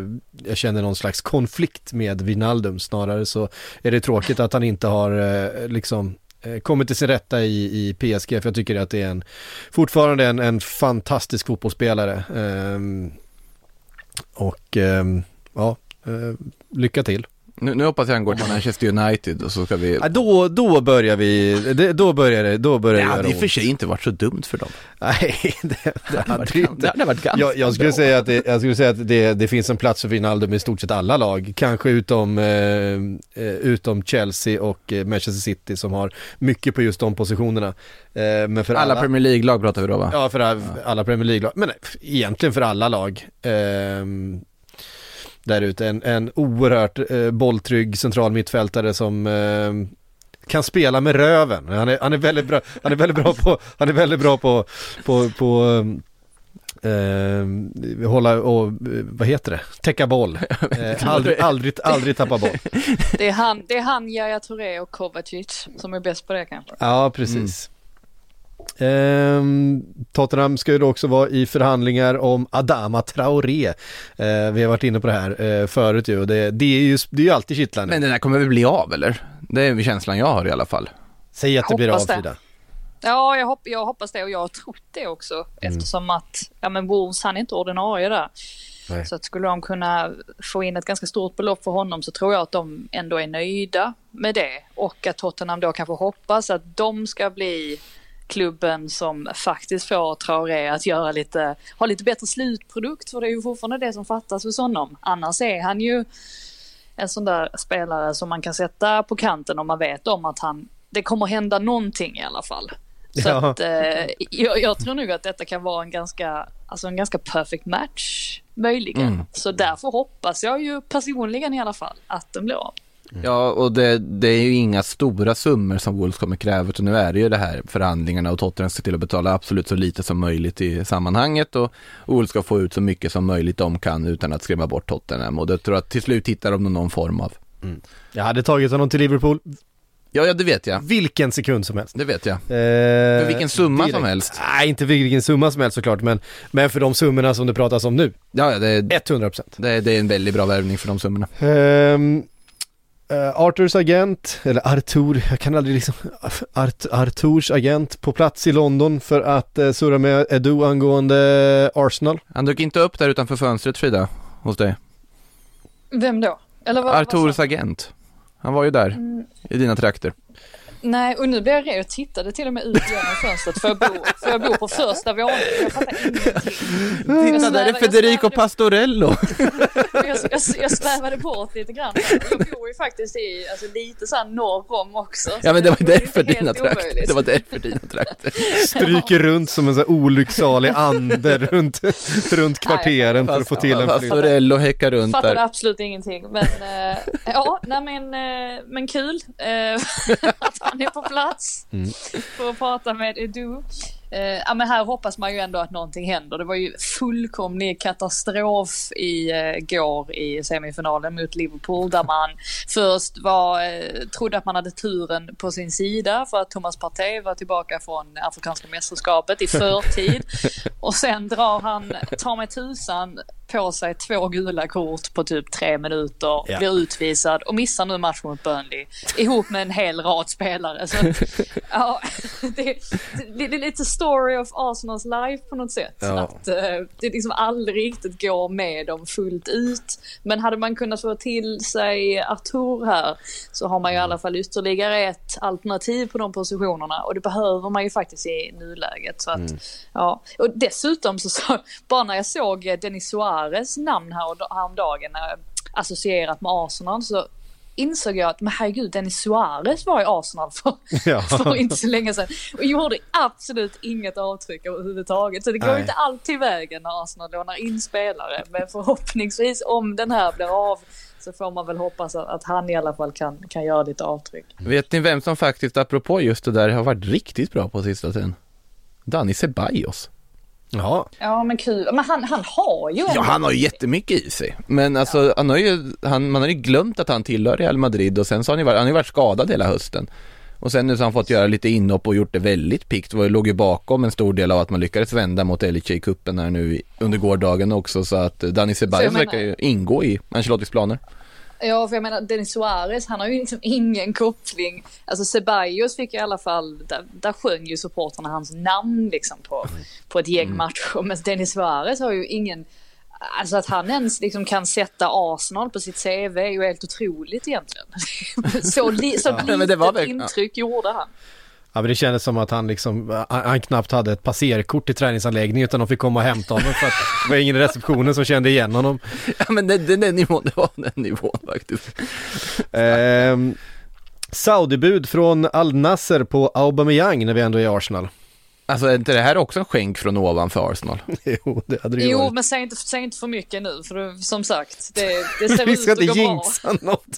jag känner någon slags konflikt med Wijnaldum, snarare så är det tråkigt att han inte har eh, liksom kommit till sin rätta i, i PSG, för jag tycker att det är en, fortfarande en, en fantastisk fotbollsspelare. Ehm, och ehm, ja, lycka till. Nu, nu hoppas jag han går till Manchester United och så ska vi... Ja, då, då börjar vi, det, då börjar det, då börjar Det det hade i och för sig inte varit så dumt för dem. Nej, <laughs> det, det hade varit det gan- inte. det hade varit ganska jag, jag skulle bra. säga att, det, jag skulle säga att det, det finns en plats för Wijnaldum i stort sett alla lag. Kanske utom, eh, eh, utom Chelsea och eh, Manchester City som har mycket på just de positionerna. Eh, men för Alla Premier League-lag pratar vi då va? Ja, för alla, alla Premier League-lag. Men nej, egentligen för alla lag. Ehm, där ute. En, en oerhört eh, bolltrygg central mittfältare som ehm, kan spela med röven. Han är, han är väldigt bra, han är väldigt bra på, han är väldigt bra på, på, på ehm, hålla och, eh, vad heter det, täcka boll. <laughs> Eh, aldrig, aldrig, aldrig tappa boll. Det är han, det är han Yahya Touré och Kovacic som är bäst på det kanske. Ja, precis. Ehm, Tottenham ska ju då också vara i förhandlingar om Adama Traoré. Eh, vi har varit inne på det här eh, förut ju och det, det, är ju det är ju alltid kittlande. Men den här kommer väl bli av eller? Det är känslan jag har i alla fall. Säg att det blir av. Frida. Ja, jag, hopp, jag hoppas det och jag har trott det också eftersom att, ja men Wolves han är inte ordinarie där. Nej. Så att skulle de kunna få in ett ganska stort belopp för honom så tror jag att de ändå är nöjda med det. Och att Tottenham då kanske hoppas att de ska bli klubben som faktiskt får Traoré att göra lite, ha lite bättre slutprodukt för det är ju fortfarande det som fattas hos honom. Annars är han ju en sån där spelare som man kan sätta på kanten om man vet om att han, det kommer hända någonting i alla fall. Så Ja. att, eh, jag, jag tror nog att detta kan vara en ganska, alltså en ganska perfect match möjligen. Mm. Så därför hoppas jag ju personligen i alla fall att den blir av. Ja, och det, det är ju inga stora summor som Wolves kommer kräva, utan nu är det ju det här förhandlingarna och Tottenham ser till att betala absolut så lite som möjligt i sammanhanget och Wolves ska få ut så mycket som möjligt de kan utan att skrämma bort Tottenham och det tror jag att till slut hittar de någon form av. Jag hade tagit honom till Liverpool Ja, ja det vet jag. vilken sekund som helst. Det vet jag. Eh, För vilken summa som helst. Nej, inte vilken summa som helst såklart, men, men för de summorna som det pratas om nu, Ja, ja det, är, 100%. det, är, det är en väldigt bra värvning för de summorna. Ehm, eh, Arthurs agent, eller Artur, jag kan aldrig liksom, Art, Arturs agent på plats i London för att uh, surra med Edu angående Arsenal. Han dök inte upp där utanför fönstret Frida, hos dig. Vem då? Eller vad, vad Arturs sa- agent. Han var ju där, i dina trakter. Nej, och nu blir jag red. Jag tittade till och med ut genom <laughs> fönstret för jag bor, för jag bor på första våningen. Jag fattar <laughs> ingenting. Titta, där är jag Federico svävade- Pastorello. <laughs> Jag, jag, jag svävade bort lite grann. Jag bor ju faktiskt i, alltså lite såhär norr om också. så Ja men det var därför dina trakter. Det var därför dina trakter. Stryker runt som en sån här olycksalig ande runt, runt kvarteren för att få till en flytt. Pastorello häckar runt Fattade där. absolut ingenting. Men eh, ja, nej men, eh, men kul att han är på plats Mm. för att prata med Edu. Eh, ja, men här hoppas man ju ändå att någonting händer. Det var ju fullkomlig katastrof i eh, går i semifinalen mot Liverpool där man först var, eh, trodde att man hade turen på sin sida för att Thomas Partey var tillbaka från Afrikanska mästerskapet i förtid. <laughs> Och sen drar han, tar med tusan på sig två gula kort på typ tre minuter, Ja. blir utvisad och missar nu matchen mot Burnley ihop med en hel rad spelare. Så, <laughs> ja, det, det, det är lite story of Arsenals life på något sätt. Ja. Att eh, det liksom aldrig riktigt går med dem fullt ut. Men hade man kunnat få till sig Artur här så har man ju i alla fall ytterligare ett alternativ på de positionerna och det behöver man ju faktiskt i nuläget. Så att, ja. Och dessutom så, så bara när jag såg Denis Suarez namn här, häromdagen eh, associerat med Arsenal så insåg jag att men herregud Dennis Suarez var i Arsenal för, <laughs> Ja. <laughs> för inte så länge sedan och gjorde absolut inget avtryck överhuvudtaget. Så det går Nej. inte alltid vägen när Arsenal lånar in spelare men förhoppningsvis om den här blir av så får man väl hoppas att, att han i alla fall kan, kan göra lite avtryck. Vet ni vem som faktiskt, apropå just det där, har varit riktigt bra på sista tiden? Dani Ceballos. Ja, Ja men kul, men han, han har ju Ja, han har ju jättemycket i sig. Men alltså, han har ju, han, man har ju glömt att han tillhör Real Madrid och sen så har han ju varit, han har ju varit skadad hela hösten. Och sen nu så har han fått göra lite inhopp och gjort det väldigt pikt. Det låg ju bakom en stor del av att man lyckades vända mot LHC-cupen här nu i- under gårdagen också. Så att Dani Ceballos verkar ju ingå i Ancelottis planer. Ja, för jag menar Denis Suarez, han har ju liksom ingen koppling. Alltså Ceballos fick i alla fall, där, där sjöng ju supportrarna hans namn liksom på, på ett gäng matcher. Men Denis Suarez har ju ingen, alltså att han ens liksom kan sätta Arsenal på sitt CV är ju helt otroligt egentligen. <laughs> så li, så Ja, men det var litet intryck gjorde han. Ja men det kändes som att han liksom, han, knappt hade ett passerkort i träningsanläggningen utan de fick komma och hämta honom för att det var ingen i receptionen som kände igen honom. <laughs> Ja men den, den, den nivån, det var den nivån faktiskt. Ehm, Saudibud från Al Nasser på Aubameyang när vi ändå är i Arsenal. Alltså är inte det här också en skänk från ovan för Arsenal? <laughs> jo, det hade det ju Jo, varit. men säg inte, säg inte för mycket nu, för det, som sagt, det, det ser <laughs> Vi ut ska att inte gå bra. jinxa något.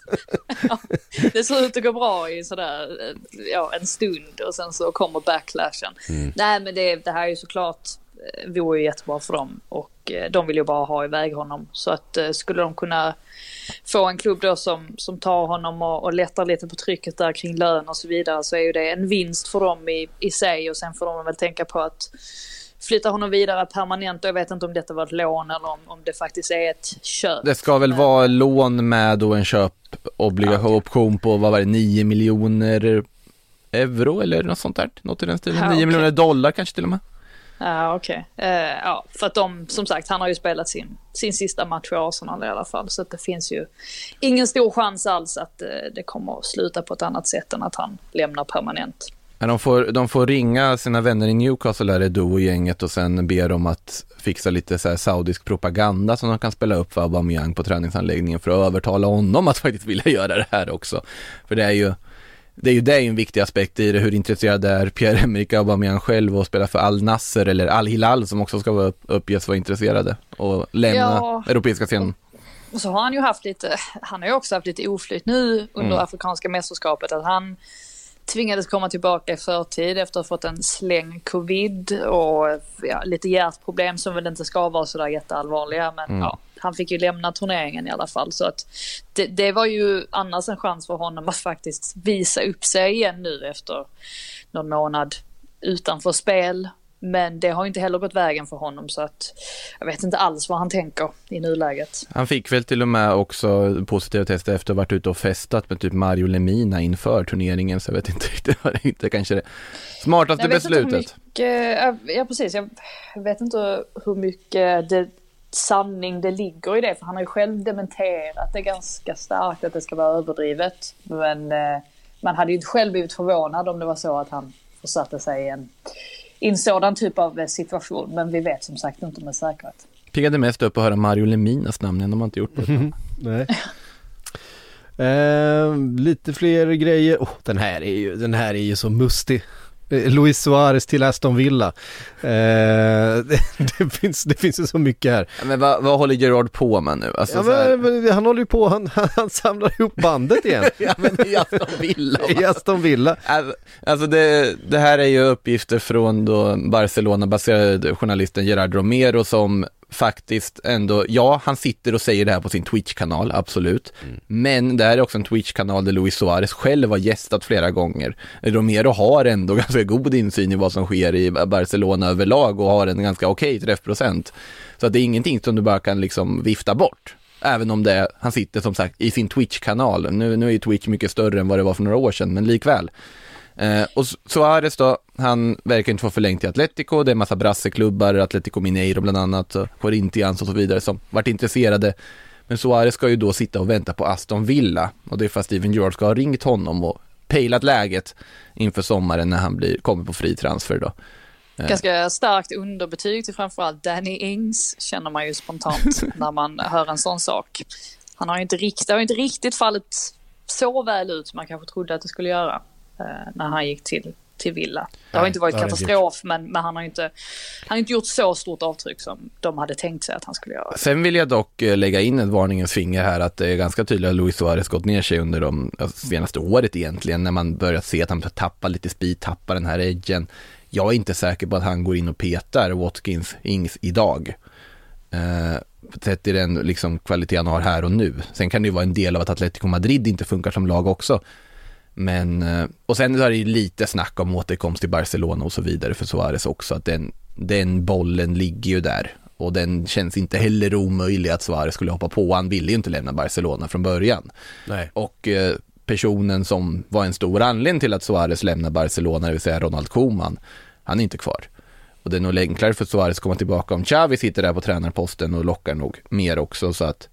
<laughs> Det ser ut att gå bra i sådär, ja, en stund och sen så kommer backlashen. Mm. Nej, men det, det här är ju såklart, eh, vore ju jättebra för dem och eh, de vill ju bara ha iväg honom. Så att eh, skulle de kunna få en klubb då som, som tar honom och, och lättar lite på trycket där kring lön och så vidare så är ju det en vinst för dem i, i sig och sen får de väl tänka på att flytta honom vidare permanent och jag vet inte om detta var ett lån eller om, om det faktiskt är ett köp. Det ska väl vara lån med och en köpobligation option på, vad var det, 9 miljoner euro eller något sånt där? Något i den stilen. Ja, 9 okej. miljoner dollar kanske till och med. Ja, okej. Eh, ja, för att de, som sagt, han har ju spelat sin, sin sista match i Arsenal i alla fall. Så att det finns ju ingen stor chans alls att eh, det kommer att sluta på ett annat sätt än att han lämnar permanent. De, får, de får ringa sina vänner i Newcastle, där Edo och gänget och sen be dem att fixa lite så här saudisk propaganda som de kan spela upp för Aubameyang på träningsanläggningen för att övertala honom att faktiskt vilja göra det här också. För det är ju det är ju det är en viktig aspekt i det, hur intresserad är Pierre-Emerick Aubameyang själv att spela för Al Nasser eller Al Hilal som också ska vara uppges vara intresserade och lämna Ja. europeiska scenen. Och så har han ju haft lite, han har ju också haft lite oflyt nu under Mm. Afrikanska mästerskapet. Att han tvingades komma tillbaka i förtid efter att ha fått en släng covid och ja, lite hjärtproblem som väl inte ska vara sådär jätteallvarliga. Men Mm. ja, han fick ju lämna turneringen i alla fall. Så att det, det var ju annars en chans för honom att faktiskt visa upp sig igen nu efter någon månad utanför spel. Men det har inte heller gått vägen för honom så att jag vet inte alls vad han tänker i nuläget. Han fick väl till och med också positiva tester efter att ha varit ute och festat med typ Mario Lemina inför turneringen så jag vet inte <laughs> riktigt vad det inte kanske det smartaste Jag vet inte hur beslutet. mycket, ja precis, jag vet inte hur mycket det, sanning det ligger i det. För han har ju själv dementerat det ganska starkt att det ska vara överdrivet. Men eh, man hade ju inte själv blivit förvånad om det var så att han försatte sig i en, i en sådan typ av eh, situation. Men vi vet som sagt inte med säkerhet. Piggade mest upp att höra Mario Leminas namn än de har inte gjort på ett tag. <laughs> Nej. Eh, lite fler grejer. Oh, den, här är ju, den här är ju så mustig. Eh, Luis Suarez till Aston Villa. Eh, <laughs> det, det, finns, det finns ju så mycket här. Men vad, vad håller Gerard på med nu? Alltså, Ja, men, men, han håller ju på, han, han samlar ihop bandet igen. <laughs> ja men i Aston Villa. <laughs> va? I Aston Villa. Alltså- Alltså det, det här är ju uppgifter från då Barcelona-baserade journalisten Gerard Romero som faktiskt ändå, ja han sitter och säger det här på sin Twitch-kanal, absolut. Men det här är också en Twitch-kanal där Luis Suarez själv har gästat flera gånger. Romero har ändå <laughs> ganska god insyn i vad som sker i Barcelona överlag och har en ganska okej träffprocent. Så att det är ingenting som du bara kan liksom vifta bort. Även om det, han sitter som sagt i sin Twitch-kanal. Nu, nu är Twitch mycket större än vad det var för några år sedan, men likväl. Eh, och Su- Suarez då, han verkar inte få förlängt till Atletico, det är en massa brasseklubbar, Atletico Mineiro bland annat, Corinthians och så vidare som varit intresserade. Men Suarez ska ju då sitta och vänta på Aston Villa och det är för att Steven Gerrard ska ha ringt honom och pejlat läget inför sommaren när han blir, kommer på fri transfer då. Eh, Ganska starkt underbetyg till framförallt Danny Ings känner man ju spontant <laughs> när man hör en sån sak. Han har ju inte riktigt, det har inte riktigt fallit så väl ut som man kanske trodde att det skulle göra när han gick till, till Villa. Det har Nej, inte varit har inte katastrof men, men han har inte, han har inte gjort så stort avtryck som de hade tänkt sig att han skulle göra. Sen vill jag dock eh, lägga in ett varningens finger här att det är ganska tydligt att Luis Suarez gått ner sig under de senaste året egentligen när man börjar se att han tappar lite speed, tappar den här edgen. Jag är inte säker på att han går in och petar Watkins Ings idag. Eh, sett till den liksom, kvalitet han har här och nu. Sen kan det ju vara en del av att Atletico Madrid inte funkar som lag också. Men, eh, och sen är det ju lite snack om återkomst till Barcelona och så vidare för Suarez också, att den, den bollen ligger ju där. Och den känns inte heller omöjlig att Suarez skulle hoppa på. Han ville ju inte lämna Barcelona från början. Nej. Och eh, personen som var en stor anledning till att Suarez lämnar Barcelona, det vill säga Ronald Koeman, han är inte kvar. Och det är nog enklare för Suarez att komma tillbaka om Xavi sitter där på tränarposten och lockar nog mer också så att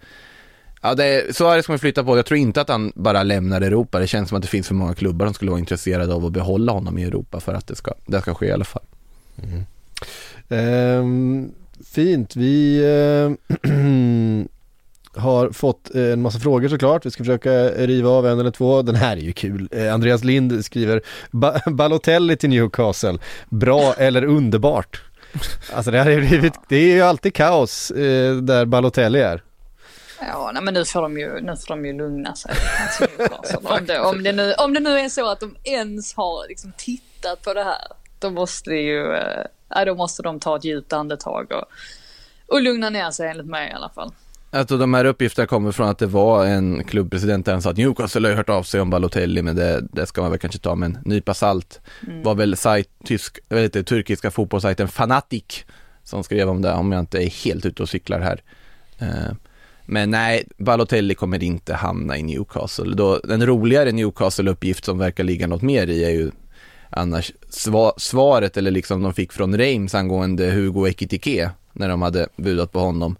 Ja, det är, Suarez kommer flytta på. Jag tror inte att han bara lämnar Europa. Det känns som att det finns för många klubbar som skulle vara intresserade av att behålla honom i Europa för att det ska, det ska ske i alla fall. Mm. Ehm, fint, vi eh, <clears throat> har fått eh, en massa frågor såklart. Vi ska försöka riva av en eller två. Den här är ju kul. Eh, Andreas Lind skriver ba Balotelli till Newcastle. Bra eller underbart? Alltså det här är blivit, det är ju alltid kaos eh, där Balotelli är. Ja, nej, men nu får de ju, nu får de ju lugna sig. Alltså, <laughs> om, det, om, det nu, om det nu är så att de ens har liksom tittat på det här, då måste det ju, eh, då måste de ta ett djupt andetag och, och lugna ner sig enligt mig i alla fall. Alltså de här uppgifterna kommer från att det var en klubbpresident där han sa att Newcastle har hört av sig om Balotelli men det, det ska man väl kanske ta med en nypa salt. Mm. var väl sajt, tysk, inte, turkiska fotbollssajten Fanatic som skrev om det om jag inte är helt ute och cyklar här. Eh, men nej, Balotelli kommer inte hamna i Newcastle. Då, den roligare Newcastle-uppgift som verkar ligga något mer i är ju annars sva, svaret eller liksom de fick från Reims angående Hugo Ekitike när de hade budat på honom.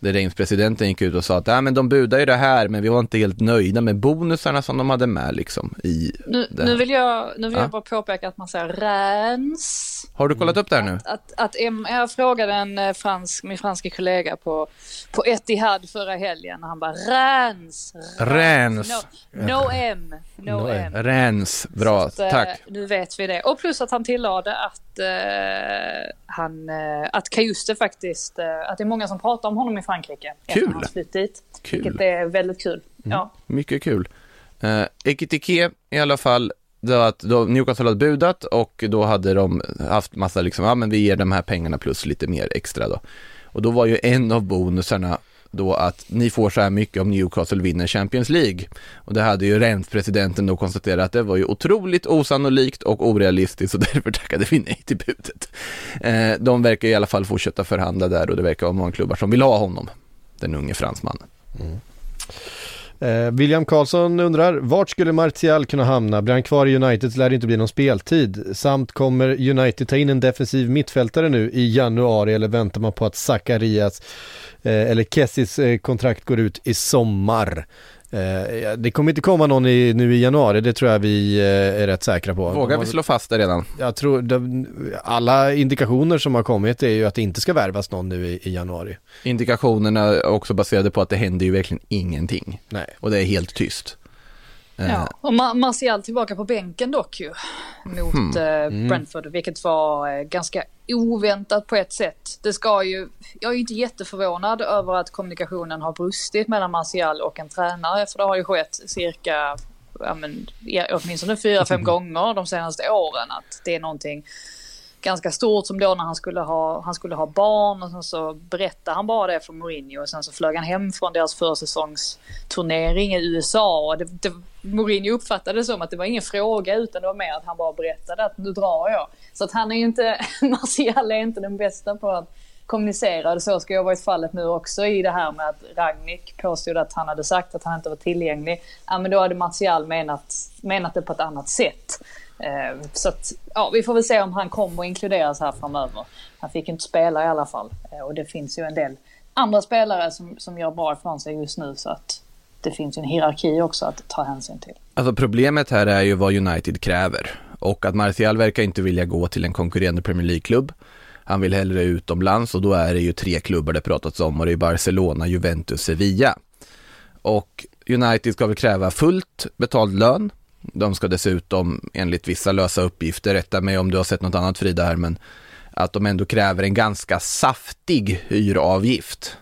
Där Reims-presidenten gick ut och sa att äh, men de budar ju det här men vi var inte helt nöjda med bonusarna som de hade med liksom i Nu, nu vill jag, nu vill Ja. jag bara påpeka att man säger Rens. Har du kollat upp det här nu? Att, att M, jag frågade en eh, fransk, min franska kollega på, på Etihad förra helgen och han bara Rens. Rens. No, no M. No, No M. Rens, bra, att, eh, tack. Nu vet vi det. Och plus att han tillade att eh, han, eh, att Kajuste faktiskt, eh, att det är många som pratar om honom i Frankrike. Kul. Flytt dit. Kul. Vilket är väldigt kul. Ja. Mycket kul. Eh, Ekitike i alla fall, var att då Newcastle hade budat och då hade de haft massa liksom, ja men vi ger de här pengarna plus lite mer extra då. Och då var ju en av bonusarna då att ni får så här mycket om Newcastle vinner Champions League. Och det hade ju Rent-presidenten då konstaterat att det var ju otroligt osannolikt och orealistiskt och <laughs> därför tackade vi nej till budet. Eh, de verkar i alla fall fortsätta förhandla där och det verkar vara många klubbar som vill ha honom, den unge fransmannen. Mm. Eh, William Karlsson undrar, vart skulle Martial kunna hamna? Blir han kvar i United så lär det inte bli någon speltid. Samt kommer United ta in en defensiv mittfältare nu i januari eller väntar man på att Zacharias eller Kessis eh, kontrakt går ut i sommar? Eh, det kommer inte komma någon i, nu i januari, det tror jag vi eh, är rätt säkra på. Vågar vi slå fast det redan? Jag tror, de, alla indikationer som har kommit är ju att det inte ska värvas någon nu i, i januari. Indikationerna är också baserade på att det händer ju verkligen ingenting. Nej. Och det är helt tyst. Eh, Ja, och Ma- Martial tillbaka på bänken dock ju. Mot Hmm. eh, Mm. Brentford, vilket var eh, ganska oväntat på ett sätt. Det ska ju, jag är ju inte jätteförvånad över att kommunikationen har brustit mellan Martial och en tränare. För det har ju skett cirka, ja, men, åtminstone fyra, fem <laughs> gånger de senaste åren. Att det är någonting ganska stort som då när han skulle ha, han skulle ha barn och sen så berättade han bara det för Mourinho och sen så flög han hem från deras försäsongsturnering i USA och det, det, Mourinho uppfattade det som att det var ingen fråga utan det var mer att han bara berättade att nu drar jag. Så att han är ju inte, <laughs> Martial är inte den bästa på att kommunicera och så ska jag ha varit fallet nu också i det här med att Ragnik påstod att han hade sagt att han inte var tillgänglig. Ja men då hade Martial menat, menat det på ett annat sätt. Eh, Så att, ja, vi får väl se om han kommer att inkluderas här framöver. Han fick inte spela i alla fall. Eh, Och det finns ju en del andra spelare som, som gör bra ifrån sig just nu så att det finns ju en hierarki också att ta hänsyn till. Alltså problemet här är ju vad United kräver och att Martial verkar inte vilja gå till en konkurrerande Premier League-klubb. Han vill hellre utomlands och då är det ju tre klubbar det pratats om och det är Barcelona, Juventus, Sevilla. Och United ska väl kräva fullt betald lön. De ska dessutom enligt vissa lösa uppgifter, rätta mig om du har sett något annat Frida här, men att de ändå kräver en ganska saftig hyravgift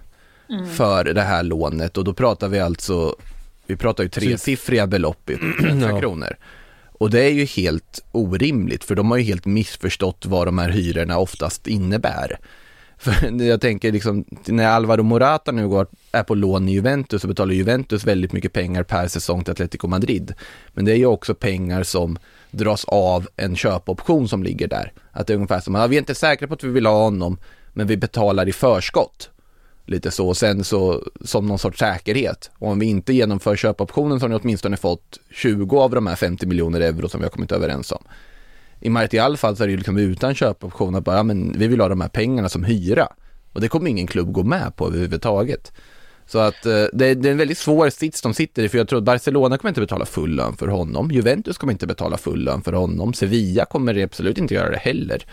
Mm. för det här lånet och då pratar vi alltså, vi pratar ju tresiffriga belopp i <clears throat> Ja. kronor. Och det är ju helt orimligt för de har ju helt missförstått vad de här hyrorna oftast innebär. För <laughs> jag tänker liksom, när Alvaro Morata nu går, är på lån i Juventus så betalar Juventus väldigt mycket pengar per säsong till Atletico Madrid. Men det är ju också pengar som dras av en köpoption som ligger där. Att det är ungefär som, ja, vi är inte säkra på att vi vill ha honom, men vi betalar i förskott. Lite så, och sen så som någon sorts säkerhet. Och om vi inte genomför köpoptionen så har ni åtminstone fått 20 av de här 50 miljoner euro som vi har kommit överens om. I Martial fall så är det ju liksom utan köpoption att bara, ja, men vi vill ha de här pengarna som hyra. Och det kommer ingen klubb gå med på överhuvudtaget. Så att eh, det, är, det är en väldigt svår sits de sitter i, för jag tror att Barcelona kommer inte betala full lön för honom. Juventus kommer inte betala full lön för honom. Sevilla kommer absolut inte göra det heller.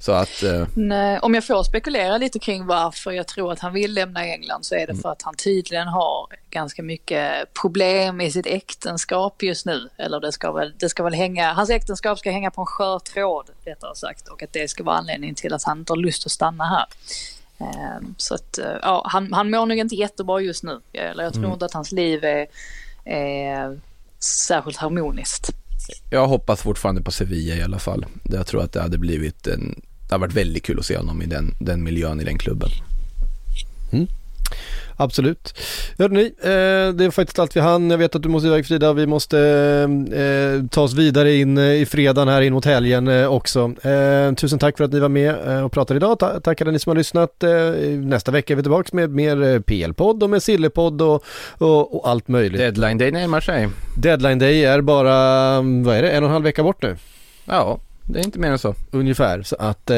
Så att, eh, Nej, om jag får spekulera lite kring varför jag tror att han vill lämna England så är det för att han tydligen har ganska mycket problem i sitt äktenskap just nu. Eller det ska väl, det ska väl hänga, hans äktenskap ska hänga på en skör tråd rättare sagt och att det ska vara anledningen till att han inte har lust att stanna här. Ehm, Så att eh, ja, han, han mår nog inte jättebra just nu. Eller jag tror Mm. inte att hans liv är, är särskilt harmoniskt. jag hoppas fortfarande på Sevilla i alla fall. Jag tror att det hade blivit en, det har varit väldigt kul att se honom i den, den miljön i den klubben. Absolut. Hörde ni, eh, det är faktiskt allt vi hann. Jag vet att du måste iväg Frida. Vi måste eh, ta oss vidare in eh, i fredagen här in mot helgen eh, också. Eh, tusen tack för att ni var med eh, och pratade idag. Ta- tack alla ni som har lyssnat. Eh, nästa vecka är vi tillbaka med mer eh, PL-podd och med Sillepodd och, och, och allt möjligt. Deadline day närmar sig. Deadline day är bara, mm, vad är det, en och en halv vecka bort nu? Ja, det är inte mer än så. Ungefär, så att eh,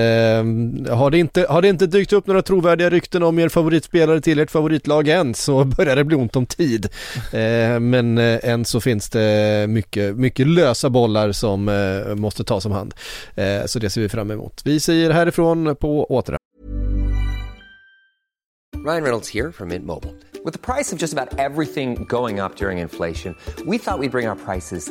har, det inte, har det inte dykt upp några trovärdiga rykten om er favoritspelare till ert favoritlag än så <laughs> börjar det bli ont om tid. Eh, men eh, än så finns det mycket, mycket lösa bollar som eh, måste tas om hand. Eh, så det ser vi fram emot. Vi säger härifrån på åter. Ryan Reynolds here from Mint Mobile. With the price of just about everything going up during inflation, we thought we'd bring our prices